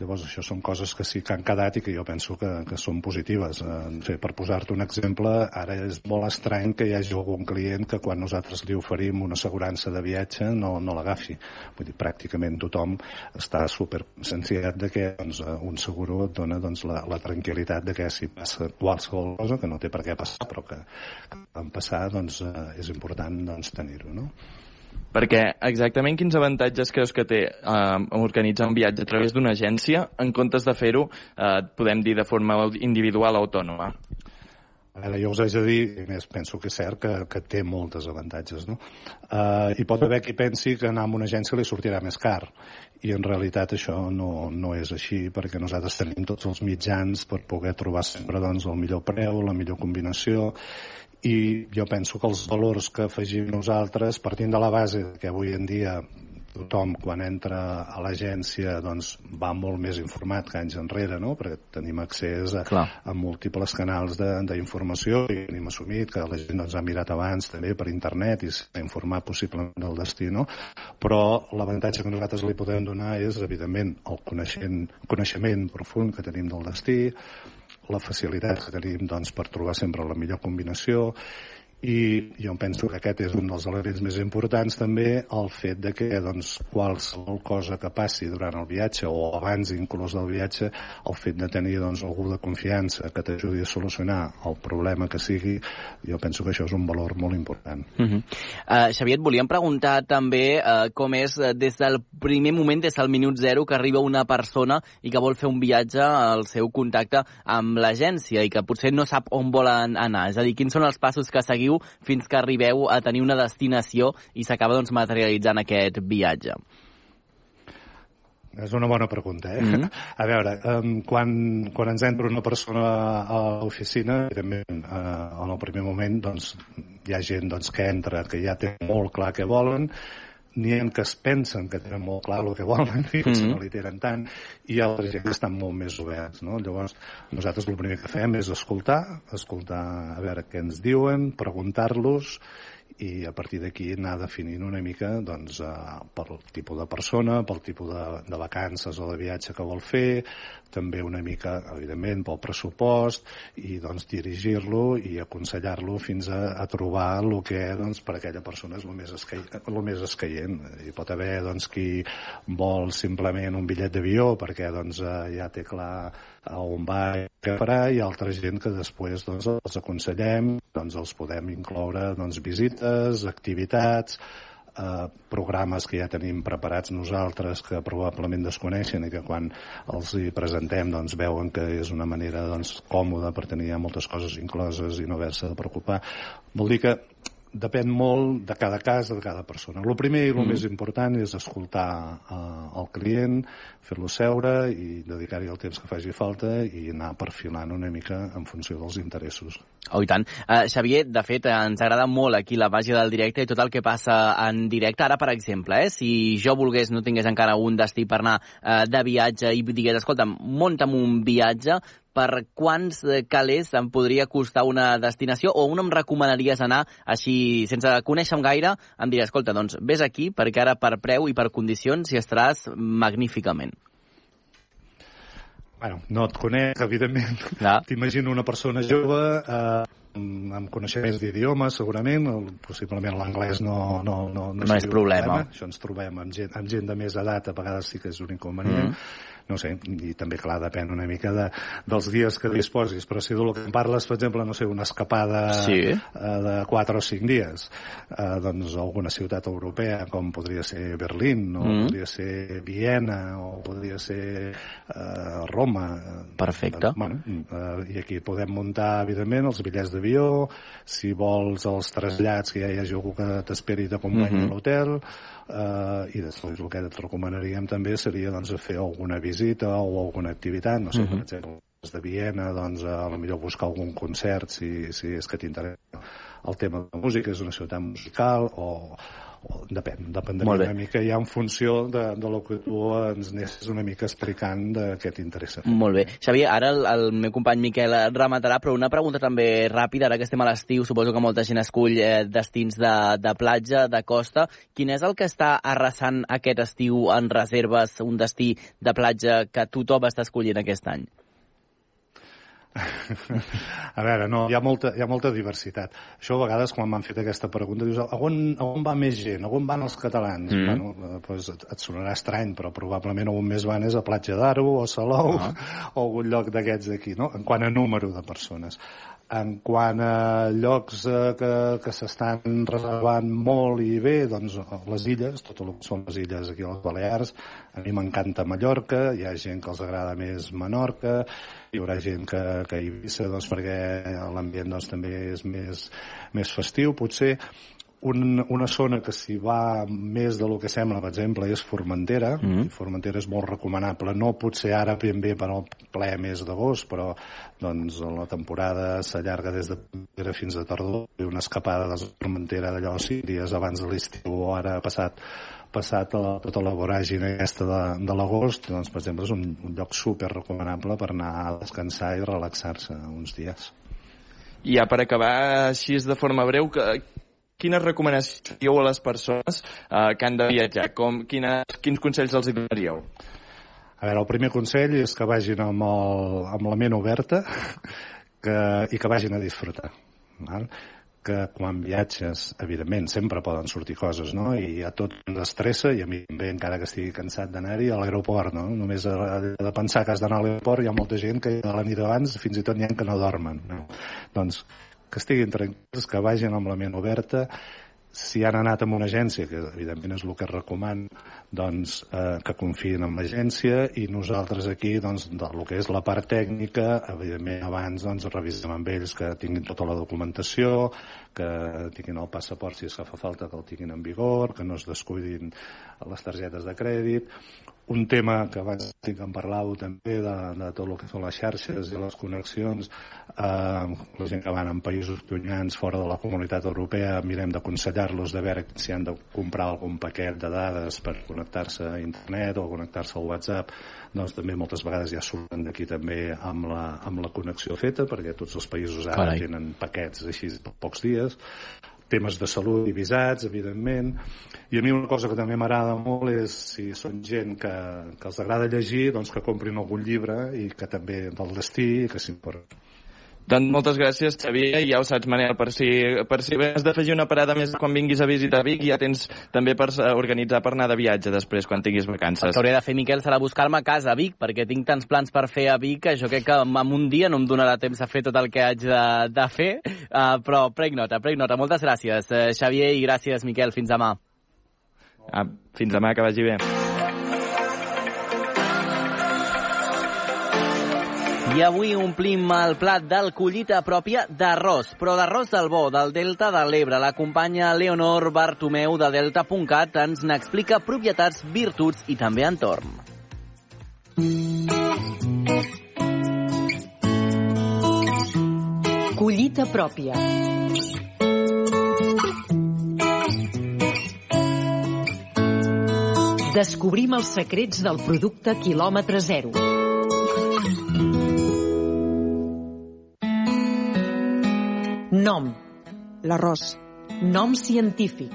Llavors, això són coses que sí que han quedat i que jo penso que, que són positives. Eh, per posar-te un exemple, ara és molt estrany que hi hagi algun client que quan nosaltres li oferim una assegurança de viatge no, no l'agafi. Vull dir, pràcticament tothom està super conscienciat de que doncs, un seguro et dona doncs, la, la tranquil·litat de que si passa qualsevol cosa, que no té per què passar, però que, que en passar doncs, eh, és important doncs, tenir-ho. No? Perquè exactament quins avantatges creus que té eh, organitzar un viatge a través d'una agència en comptes de fer-ho, eh, podem dir, de forma individual o autònoma? A veure, jo us haig de dir, i més penso que és cert, que, que té moltes avantatges. No? Uh, hi pot haver qui pensi que anar a una agència li sortirà més car, i en realitat això no, no és així, perquè nosaltres tenim tots els mitjans per poder trobar sempre doncs, el millor preu, la millor combinació, i jo penso que els valors que afegim nosaltres, partint de la base que avui en dia tothom quan entra a l'agència doncs, va molt més informat que anys enrere, no? perquè tenim accés a, a múltiples canals d'informació i tenim assumit que la gent ens doncs, ha mirat abans també per internet i s'ha informat possiblement del destí, no? però l'avantatge que nosaltres li podem donar és, evidentment, el coneixement, coneixement profund que tenim del destí, la facilitat que tenim doncs, per trobar sempre la millor combinació i jo penso que aquest és un dels elements més importants també el fet de que doncs, qualsevol cosa que passi durant el viatge o abans inclús del viatge el fet de tenir doncs, algú de confiança que t'ajudi a solucionar el problema que sigui jo penso que això és un valor molt important uh -huh. uh, Xavier, et volíem preguntar també uh, com és uh, des del primer moment, des del minut zero que arriba una persona i que vol fer un viatge al seu contacte amb l'agència i que potser no sap on volen anar, és a dir, quins són els passos que seguiu seguiu fins que arribeu a tenir una destinació i s'acaba doncs, materialitzant aquest viatge? És una bona pregunta, eh? Mm -hmm. [LAUGHS] A veure, um, quan, quan ens entra una persona a l'oficina, evidentment, uh, en el primer moment, doncs, hi ha gent doncs, que entra, que ja té molt clar què volen, n'hi ha que es pensen que tenen molt clar el que volen [LAUGHS] i mm -hmm. no li tenen tant i altres gent que estan molt més oberts no? llavors nosaltres el primer que fem és escoltar escoltar a veure què ens diuen preguntar-los i a partir d'aquí anar definint una mica doncs, eh, pel tipus de persona, pel tipus de, de vacances o de viatge que vol fer, també una mica, evidentment, pel pressupost i doncs, dirigir-lo i aconsellar-lo fins a, a trobar el que doncs, per aquella persona és el més, escaient, el més escaient. Hi pot haver doncs, qui vol simplement un bitllet d'avió perquè doncs, eh, ja té clar on va farà i altra gent que després doncs, els aconsellem, doncs els podem incloure doncs, visites, activitats, eh, programes que ja tenim preparats nosaltres que probablement desconeixen i que quan els hi presentem doncs, veuen que és una manera doncs, còmoda per tenir moltes coses incloses i no haver-se de preocupar. Vol dir que depèn molt de cada cas, de cada persona. El primer i el mm. més important és escoltar uh, el client, fer-lo seure i dedicar-hi el temps que faci falta i anar perfilant una mica en funció dels interessos. Oh, i tant. Uh, Xavier, de fet, ens agrada molt aquí la màgia del directe i tot el que passa en directe. Ara, per exemple, eh, si jo volgués, no tingués encara un destí per anar uh, de viatge i digués, escolta, munta'm un viatge, per quants calés em podria costar una destinació o on em recomanaries anar així, sense conèixer-me gaire, em diria, escolta, doncs vés aquí perquè ara per preu i per condicions hi estaràs magníficament. Bueno, no et conec, evidentment. [LAUGHS] T'imagino una persona jove eh, amb coneixements d'idiomes, segurament, possiblement l'anglès no, no, no, no, no és problema. problema. Això ens trobem amb gent, amb gent de més edat, a vegades sí que és un inconvenient. Mm no sé, i també, clar, depèn una mica de, dels dies que disposis, però si del que em parles, per exemple, no sé, una escapada sí. eh, de 4 o 5 dies, eh, doncs alguna ciutat europea, com podria ser Berlín, o mm. podria ser Viena, o podria ser eh, Roma. Perfecte. Eh, bueno, eh, I aquí podem muntar, evidentment, els bitllets d'avió, si vols els trasllats, que ja hi hagi algú que t'esperi i t'acompanyi mm -hmm. a l'hotel, eh, i després el que et recomanaríem també seria doncs, fer alguna visita o alguna activitat, no sé, uh -huh. per mhm. exemple, de Viena, doncs a lo millor buscar algun concert si, si és que t'interessa el tema de música, és una ciutat musical o depèn, dependria una mica ja en funció de, de lo que tu ens anessis una mica explicant de què t'interessa. Molt bé. Xavier, ara el, el meu company Miquel rematarà, però una pregunta també ràpida, ara que estem a l'estiu, suposo que molta gent escull eh, destins de, de platja, de costa. Quin és el que està arrasant aquest estiu en reserves, un destí de platja que tothom està escollint aquest any? [LAUGHS] a veure, no, hi ha, molta, hi ha molta diversitat. Això a vegades, quan m'han fet aquesta pregunta, dius, a on, a on va més gent? A on van els catalans? Mm. Bueno, eh, pues, et, et sonarà estrany, però probablement on més van és a Platja d'Aro o Salou ah. o algun lloc d'aquests d'aquí, no? En quant a número de persones. En quant a llocs eh, que, que s'estan reservant molt i bé, doncs les illes, tot el que són les illes aquí a les Balears, a mi m'encanta Mallorca, hi ha gent que els agrada més Menorca, hi haurà gent que, que Eivissa doncs, perquè l'ambient doncs, també és més, més festiu potser un, una zona que s'hi va més de lo que sembla, per exemple, és Formentera. Mm -hmm. Formentera és molt recomanable, no potser ara ben bé per al ple mes d'agost, però doncs, la temporada s'allarga des de fins a tardor. I una escapada de Formentera d'allò cinc dies abans de l'estiu o ara ha passat passat a la, tota la voràgina aquesta de, de l'agost, doncs, per exemple, és un, un lloc super recomanable per anar a descansar i relaxar-se uns dies. I ja per acabar així de forma breu, que, quines recomanacions a les persones eh, que han de viatjar? Com, quina, quins consells els donaríeu? A veure, el primer consell és que vagin amb, el, amb la ment oberta [LAUGHS] que, i que vagin a disfrutar. Val? que quan viatges, evidentment, sempre poden sortir coses, no? I a tot ens i a mi també, encara que estigui cansat d'anar-hi, a l'aeroport, no? Només de pensar que has d'anar a l'aeroport hi ha molta gent que a la nit abans fins i tot n'hi ha que no dormen. No? Doncs que estiguin tranquils, que vagin amb la ment oberta, si han anat amb una agència, que evidentment és el que es recomana, doncs, eh, que confiïn en l'agència. I nosaltres aquí, doncs, del que és la part tècnica, evidentment abans doncs, revisem amb ells que tinguin tota la documentació, que tinguin el passaport si es fa falta que el tinguin en vigor, que no es descuidin les targetes de crèdit, un tema que abans tinc en parlau també de, de tot el que són les xarxes i les connexions eh, la gent que van en països llunyans fora de la comunitat europea mirem d'aconsellar-los de veure si han de comprar algun paquet de dades per connectar-se a internet o connectar-se al WhatsApp doncs també moltes vegades ja surten d'aquí també amb la, amb la connexió feta perquè tots els països ara Carai. tenen paquets així per pocs dies temes de salut i visats, evidentment. I a mi una cosa que també m'agrada molt és, si són gent que, que els agrada llegir, doncs que comprin algun llibre i que també del destí i que s'importen. Doncs moltes gràcies, Xavier. Ja ho saps, Manel, per si, per si has d'afegir una parada més quan vinguis a visitar Vic, ja tens també per organitzar per anar de viatge després, quan tinguis vacances. El que hauré de fer, Miquel, serà buscar-me a casa a Vic, perquè tinc tants plans per fer a Vic que jo crec que en un dia no em donarà temps a fer tot el que haig de, de fer, uh, però prec nota, prec nota. Moltes gràcies, uh, Xavier, i gràcies, Miquel. Fins demà. Ah, fins demà, que vagi bé. I avui omplim el plat del collita pròpia d'arròs, però d'arròs del bo, del Delta de l'Ebre. La companya Leonor Bartomeu de Delta.cat ens n'explica propietats, virtuts i també entorn. Collita pròpia. Descobrim els secrets del producte quilòmetre zero. Nom. L'arròs. Nom científic.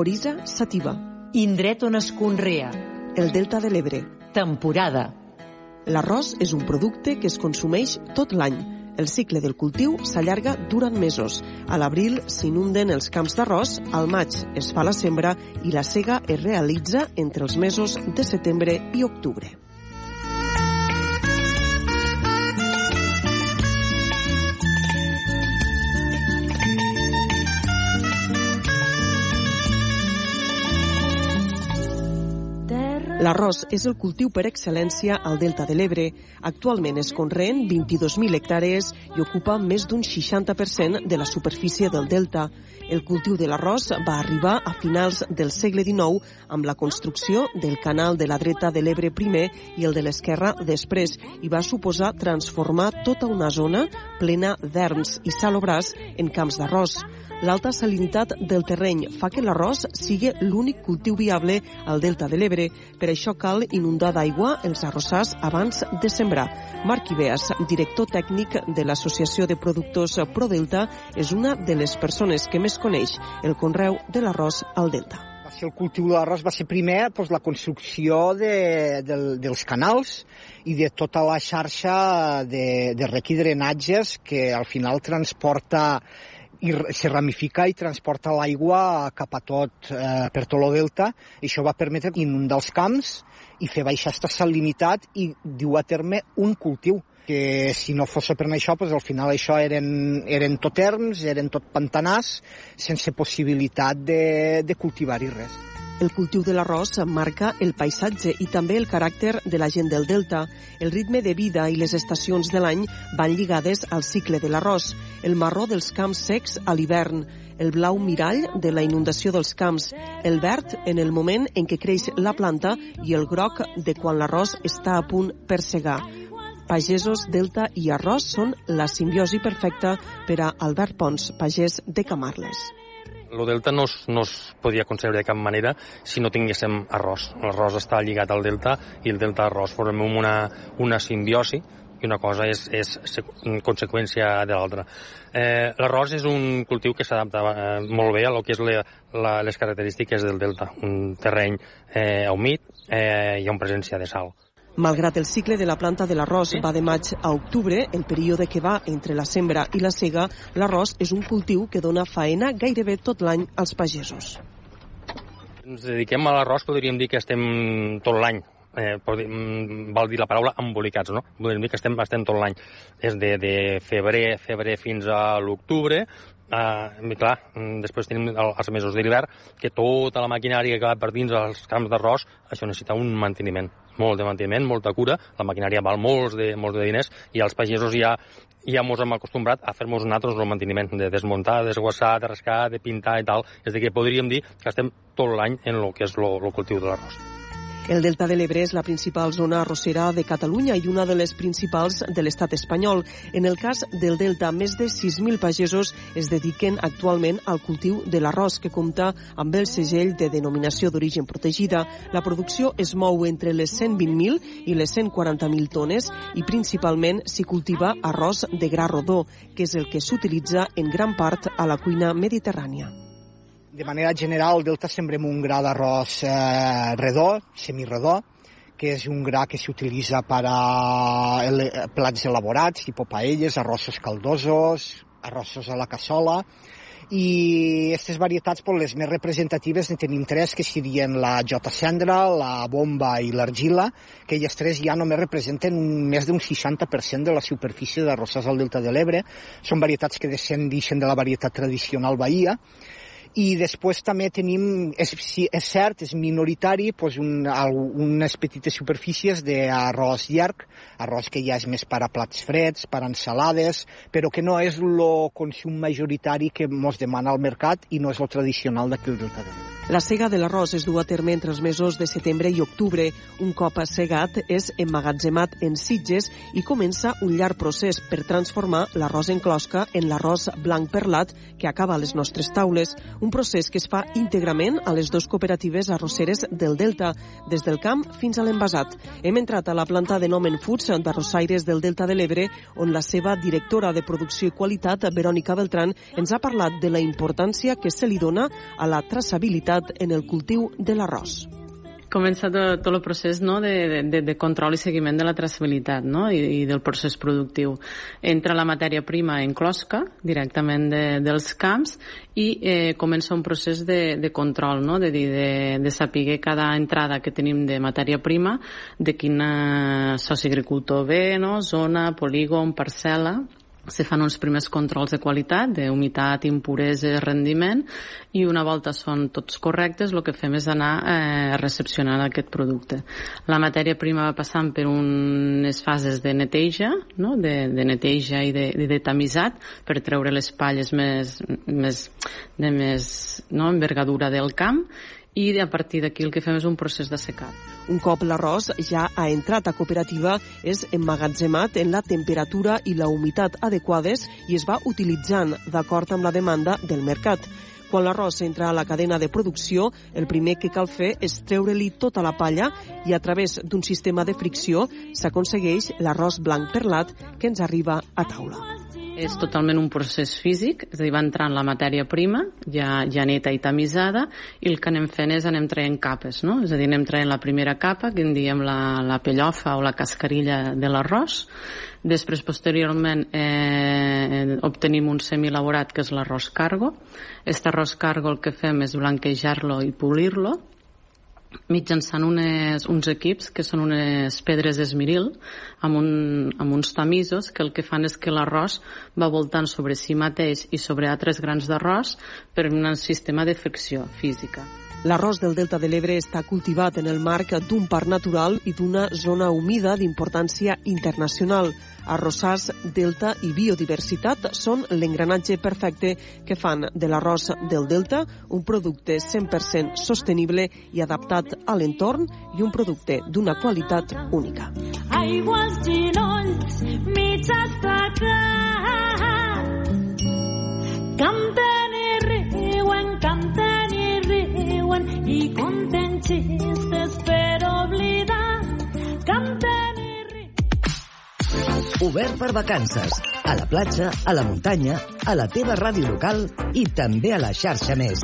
Orisa sativa. Indret on es conrea. El delta de l'Ebre. Temporada. L'arròs és un producte que es consumeix tot l'any. El cicle del cultiu s'allarga durant mesos. A l'abril s'inunden els camps d'arròs, al maig es fa la sembra i la cega es realitza entre els mesos de setembre i octubre. L'arròs és el cultiu per excel·lència al Delta de l'Ebre. Actualment es conreen 22.000 hectàrees i ocupa més d'un 60% de la superfície del Delta. El cultiu de l'arròs va arribar a finals del segle XIX amb la construcció del canal de la dreta de l'Ebre primer i el de l'esquerra després i va suposar transformar tota una zona plena d'erms i salobrars en camps d'arròs. L'alta salinitat del terreny fa que l'arròs sigui l'únic cultiu viable al delta de l'Ebre. Per això cal inundar d'aigua els arrossars abans de sembrar. Marc Ibeas, director tècnic de l'Associació de Productors ProDelta, és una de les persones que més coneix el conreu de l'arròs al delta va ser el cultiu de l'arròs va ser primer doncs, la construcció de, de, dels canals i de tota la xarxa de, de rec drenatges que al final transporta i se ramifica i transporta l'aigua cap a tot, eh, per tot el delta. Això va permetre inundar els camps i fer baixar aquesta salinitat i dur a terme un cultiu que si no fos per això, doncs al final això eren, eren tot erms, eren tot pantanars, sense possibilitat de, de cultivar-hi res. El cultiu de l'arròs marca el paisatge i també el caràcter de la gent del delta. El ritme de vida i les estacions de l'any van lligades al cicle de l'arròs, el marró dels camps secs a l'hivern, el blau mirall de la inundació dels camps, el verd en el moment en què creix la planta i el groc de quan l'arròs està a punt per segar. Pagesos, delta i arròs són la simbiosi perfecta per a Albert Pons, pagès de Camarles el delta no es, no es podia concebre de cap manera si no tinguéssim arròs. L'arròs està lligat al delta i el delta arròs formem una, una simbiosi i una cosa és, és conseqüència de l'altra. Eh, L'arròs és un cultiu que s'adapta eh, molt bé a lo que és le, la, les característiques del delta, un terreny eh, humit eh, i amb presència de sal. Malgrat el cicle de la planta de l'arròs va de maig a octubre, el període que va entre la sembra i la cega, l'arròs és un cultiu que dona faena gairebé tot l'any als pagesos. Ens dediquem a l'arròs, podríem dir que estem tot l'any eh, dir, val dir la paraula embolicats, no? Podríem dir que estem, estem tot l'any. És de, de febrer, febrer fins a l'octubre, Uh, i clar, després tenim els mesos d'hivern, que tota la maquinària que va per dins els camps d'arròs, això necessita un manteniment, molt de manteniment, molta cura, la maquinària val molts de, molts de diners i els pagesos ja ja mos hem acostumbrat a fer-nos nosaltres el manteniment, de desmuntar, de desguassar, de rascar, de pintar i tal. És dir, que podríem dir que estem tot l'any en el que és el cultiu de l'arròs. El Delta de l'Ebre és la principal zona arrossera de Catalunya i una de les principals de l'estat espanyol. En el cas del Delta, més de 6.000 pagesos es dediquen actualment al cultiu de l'arròs, que compta amb el segell de denominació d'origen protegida. La producció es mou entre les 120.000 i les 140.000 tones i principalment s'hi cultiva arròs de gra rodó, que és el que s'utilitza en gran part a la cuina mediterrània de manera general, el delta sembrem un gra d'arròs eh, redó, semiredó, que és un gra que s'utilitza per a plats elaborats, tipus paelles, arrossos caldosos, arrossos a la cassola, i aquestes varietats, pues, les més representatives en tenim tres, que serien la Jota Cendra, la Bomba i l'Argila, que elles tres ja només representen més d'un 60% de la superfície d'arrossars al Delta de l'Ebre. Són varietats que descendixen de la varietat tradicional Bahia, i després també tenim, és, és cert, és minoritari, doncs un, unes petites superfícies d'arròs llarg, arròs que ja és més per a plats freds, per a ensalades, però que no és el consum majoritari que ens demana el mercat i no és el tradicional d'aquí el Delta La cega de l'arròs es du a terme entre els mesos de setembre i octubre. Un cop assegat és emmagatzemat en sitges i comença un llarg procés per transformar l'arròs en closca en l'arròs blanc perlat que acaba a les nostres taules un procés que es fa íntegrament a les dues cooperatives arrosseres del Delta, des del camp fins a l'envasat. Hem entrat a la planta de Nomen Foods d'arrossaires del Delta de l'Ebre, on la seva directora de producció i qualitat, Verònica Beltran, ens ha parlat de la importància que se li dona a la traçabilitat en el cultiu de l'arròs comença tot, tot el procés no, de, de, de control i seguiment de la traçabilitat no, I, i del procés productiu. Entra la matèria prima en closca, directament de, dels camps, i eh, comença un procés de, de control, no, de, dir, de, de saber cada entrada que tenim de matèria prima, de quin soci agricultor ve, no, zona, polígon, parcel·la, se fan uns primers controls de qualitat, de humitat, impureses, rendiment, i una volta són tots correctes, el que fem és anar eh, recepcionant aquest producte. La matèria prima va passant per unes fases de neteja, no? de, de neteja i de, de, de tamisat, per treure les palles més, més, de més no? envergadura del camp, i a partir d'aquí el que fem és un procés de secat. Un cop l'arròs ja ha entrat a cooperativa, és emmagatzemat en la temperatura i la humitat adequades i es va utilitzant d'acord amb la demanda del mercat. Quan l'arròs entra a la cadena de producció, el primer que cal fer és treure-li tota la palla i a través d'un sistema de fricció s'aconsegueix l'arròs blanc perlat que ens arriba a taula. És totalment un procés físic, és a dir, va entrant la matèria prima, ja, ja neta i tamisada, i el que anem fent és anem traient capes, no? És a dir, anem traient la primera capa, que en diem la, la pellofa o la cascarilla de l'arròs, després, posteriorment, eh, obtenim un semilaborat, que és l'arròs cargo. Aquest arròs cargo el que fem és blanquejar-lo i polir-lo, mitjançant unes, uns equips que són unes pedres d'esmiril amb, un, amb uns tamisos que el que fan és que l'arròs va voltant sobre si mateix i sobre altres grans d'arròs per un sistema de fricció física. L'arròs del Delta de l'Ebre està cultivat en el marc d'un parc natural i d'una zona humida d'importància internacional. Arrossars, delta i biodiversitat són l'engranatge perfecte que fan de l'arròs del delta un producte 100% sostenible i adaptat a l'entorn i un producte d'una qualitat única. Aigües, ginolls, mig estacat, canten i riuen, canten riuen i conten xistes per oblidar, canten Obert per vacances. A la platja, a la muntanya, a la teva ràdio local i també a la xarxa més.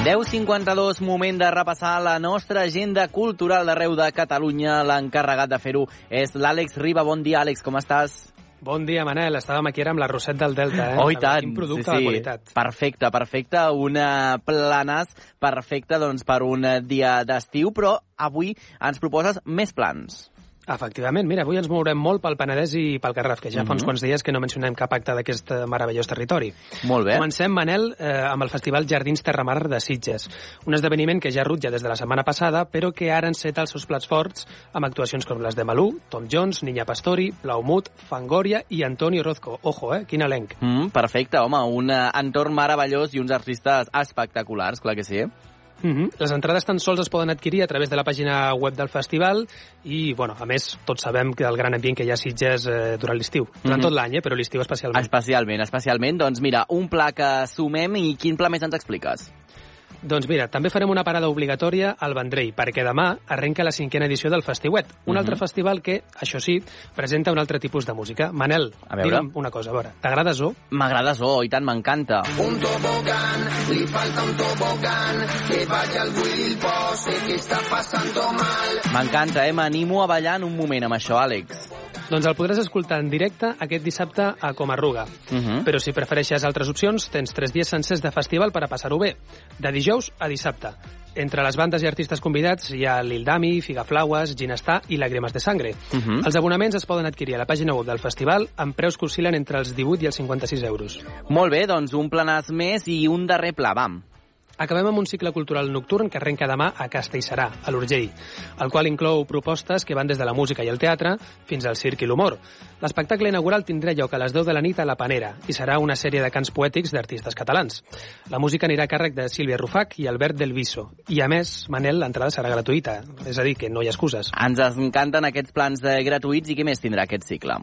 10.52, moment de repassar la nostra agenda cultural d'arreu de Catalunya. L'encarregat de fer-ho és l'Àlex Riba. Bon dia, Àlex, com estàs? Bon dia, Manel. Estàvem aquí ara amb la Roset del Delta, eh? Oh, i tant. Quin producte sí, sí. de qualitat. Perfecte, perfecte. Un eh, planàs perfecte doncs, per un dia d'estiu, però avui ens proposes més plans. Efectivament, mira, avui ens mourem molt pel Penedès i pel Garraf, que ja fa uns Mhm. quants dies que no mencionem cap acte d'aquest eh, meravellós territori. Molt bé. Comencem, Manel, eh, amb el Festival Jardins Terramar de Sitges, un esdeveniment que ja rutja des de la setmana passada, però que ara enceta els seus plats forts amb actuacions com les de Malú, Tom Jones, Niña Pastori, Blaumut, Fangoria i Antonio Orozco. Ojo, eh? Quin elenc. Mm, perfecte, home, un eh, entorn meravellós i uns artistes espectaculars, clar que sí. Mm -hmm. Les entrades tan sols es poden adquirir a través de la pàgina web del festival i, bueno, a més, tots sabem que el gran ambient que hi ha a Sitges eh, durant l'estiu. Durant Mhm. tot l'any, eh, però l'estiu especialment. Especialment, especialment. Doncs mira, un pla que sumem i quin pla més ens expliques? Doncs mira, també farem una parada obligatòria al Vendrell, perquè demà arrenca la cinquena edició del Festiuet, un Mhm. altre festival que, això sí, presenta un altre tipus de música. Manel, A veure. digue'm una cosa, a veure, t'agrada Zo? M'agrada Zoo, i tant, m'encanta. Un tobogán, li falta un tobogán, que vaya al Willy el pose, que está pasando mal. M'encanta, eh? M'animo a ballar en un moment amb això, Àlex. Doncs el podràs escoltar en directe aquest dissabte a Comarruga. Uh -huh. Però si prefereixes altres opcions, tens tres dies sencers de festival per a passar-ho bé, de dijous a dissabte. Entre les bandes i artistes convidats hi ha Lil Dami, Figaflaues, Ginestà i Làgrimes de Sangre. Uh -huh. Els abonaments es poden adquirir a la pàgina web del festival amb preus que oscil·len entre els 18 i els 56 euros. Molt bé, doncs un planàs més i un darrer pla, vam. Acabem amb un cicle cultural nocturn que arrenca demà a Castellserà, a l'Urgell, el qual inclou propostes que van des de la música i el teatre fins al circ i l'humor. L'espectacle inaugural tindrà lloc a les 10 de la nit a la Panera i serà una sèrie de cants poètics d'artistes catalans. La música anirà a càrrec de Sílvia Rufac i Albert Del Viso. I a més, Manel, l'entrada serà gratuïta, és a dir, que no hi ha excuses. Ens encanten aquests plans de gratuïts i què més tindrà aquest cicle?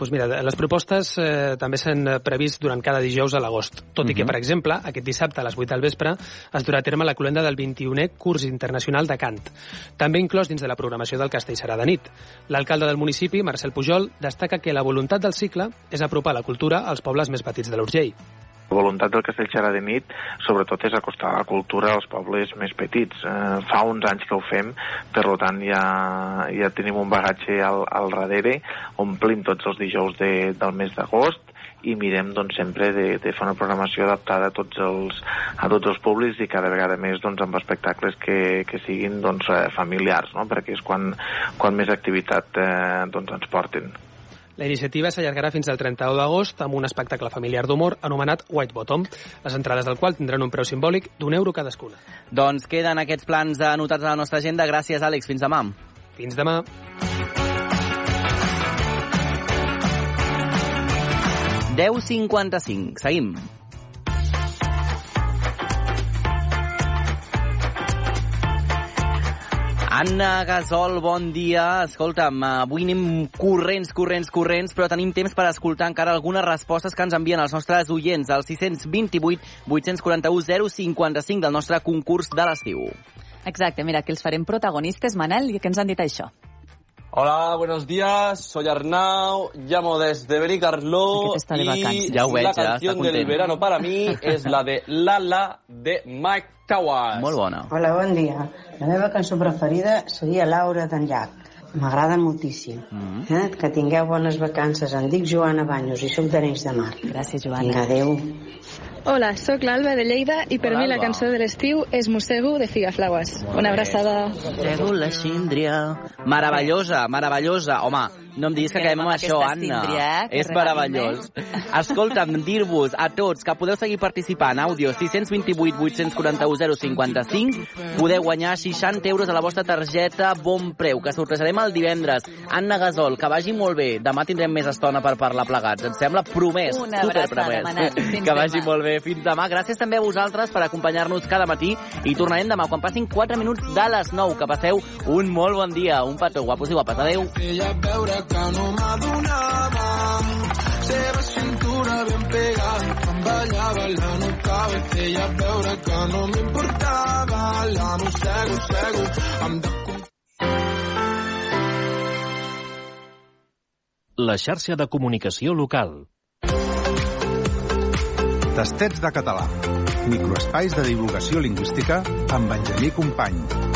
Doncs mira, les propostes eh, també s'han previst durant cada dijous a l'agost, tot i que, Mhm. per exemple, aquest dissabte a les 8 del vespre es durà a terme la cloenda del 21è curs internacional de cant, també inclòs dins de la programació del Castellserà de nit. L'alcalde del municipi, Marcel Pujol, destaca que la voluntat del cicle és apropar la cultura als pobles més petits de l'Urgell. La voluntat del Castellserà de nit, sobretot, és acostar la cultura als pobles més petits. Eh, fa uns anys que ho fem, per tant ja, ja tenim un bagatge al, al darrere, omplim tots els dijous de, del mes d'agost i mirem doncs, sempre de, de fer una programació adaptada a tots els, a tots els públics i cada vegada més doncs, amb espectacles que, que siguin doncs, eh, familiars, no? perquè és quan, quan més activitat eh, doncs, ens porten. La iniciativa s'allargarà fins al 31 d'agost amb un espectacle familiar d'humor anomenat White Bottom, les entrades del qual tindran un preu simbòlic d'un euro cadascuna. Doncs queden aquests plans anotats a la nostra agenda. Gràcies, Àlex. Fins demà. Fins demà. Deu cinquanta-cinc. Seguim. Anna Gasol, bon dia. Escolta'm, avui anem corrents, corrents, corrents, però tenim temps per escoltar encara algunes respostes que ens envien els nostres oients al 628 841 055 del nostre concurs de l'estiu. Exacte, mira, que els farem protagonistes, Manel, i que ens han dit això. Hola, buenos días. Soy Arnau, llamo desde Benicarló de y. Ya ho veig, la ja, canción està del content. verano para mí es la de Lala de Mike Towers. Molt bona. Hola, bon dia. La meva cançó preferida seria Laura d'en Llach. M'agrada moltíssim. Mm. Eh? Que tingueu bones vacances. Em dic Joana Banyos i sóc d'Arenys de Mar. Gràcies, Joana. Vinga, adeu. Hola, sóc l'Alba de Lleida i per Hola, mi la Alba. cançó de l'estiu és Mossego de Figaflaues. Una abraçada. Mossego la síndria. Meravellosa, meravellosa. Home, no em diguis que acabem amb això, Anna. síndria, eh, És meravellós. [LAUGHS] Escolta'm, dir-vos a tots que podeu seguir participant. Àudio 628 841 055. Podeu guanyar 60 euros a la vostra targeta Bon Preu, que sortejarem el divendres. Anna Gasol, que vagi molt bé. Demà tindrem més estona per parlar plegats. Et sembla? Promès. Una abraçada, promès. [LAUGHS] Que vagi demà. molt bé. Fins demà. Gràcies també a vosaltres per acompanyar-nos cada matí i tornarem demà quan passin 4 minuts de les 9. Que passeu un molt bon dia. Un petó, guapos i guapes. Adéu. Ella veure que no m'adonava seva cintura ben pegada em ballava la notava feia veure que no m'importava la mossego, cego em de La xarxa de comunicació local. Tastets de català. Microespais de divulgació lingüística amb Benjamí Company.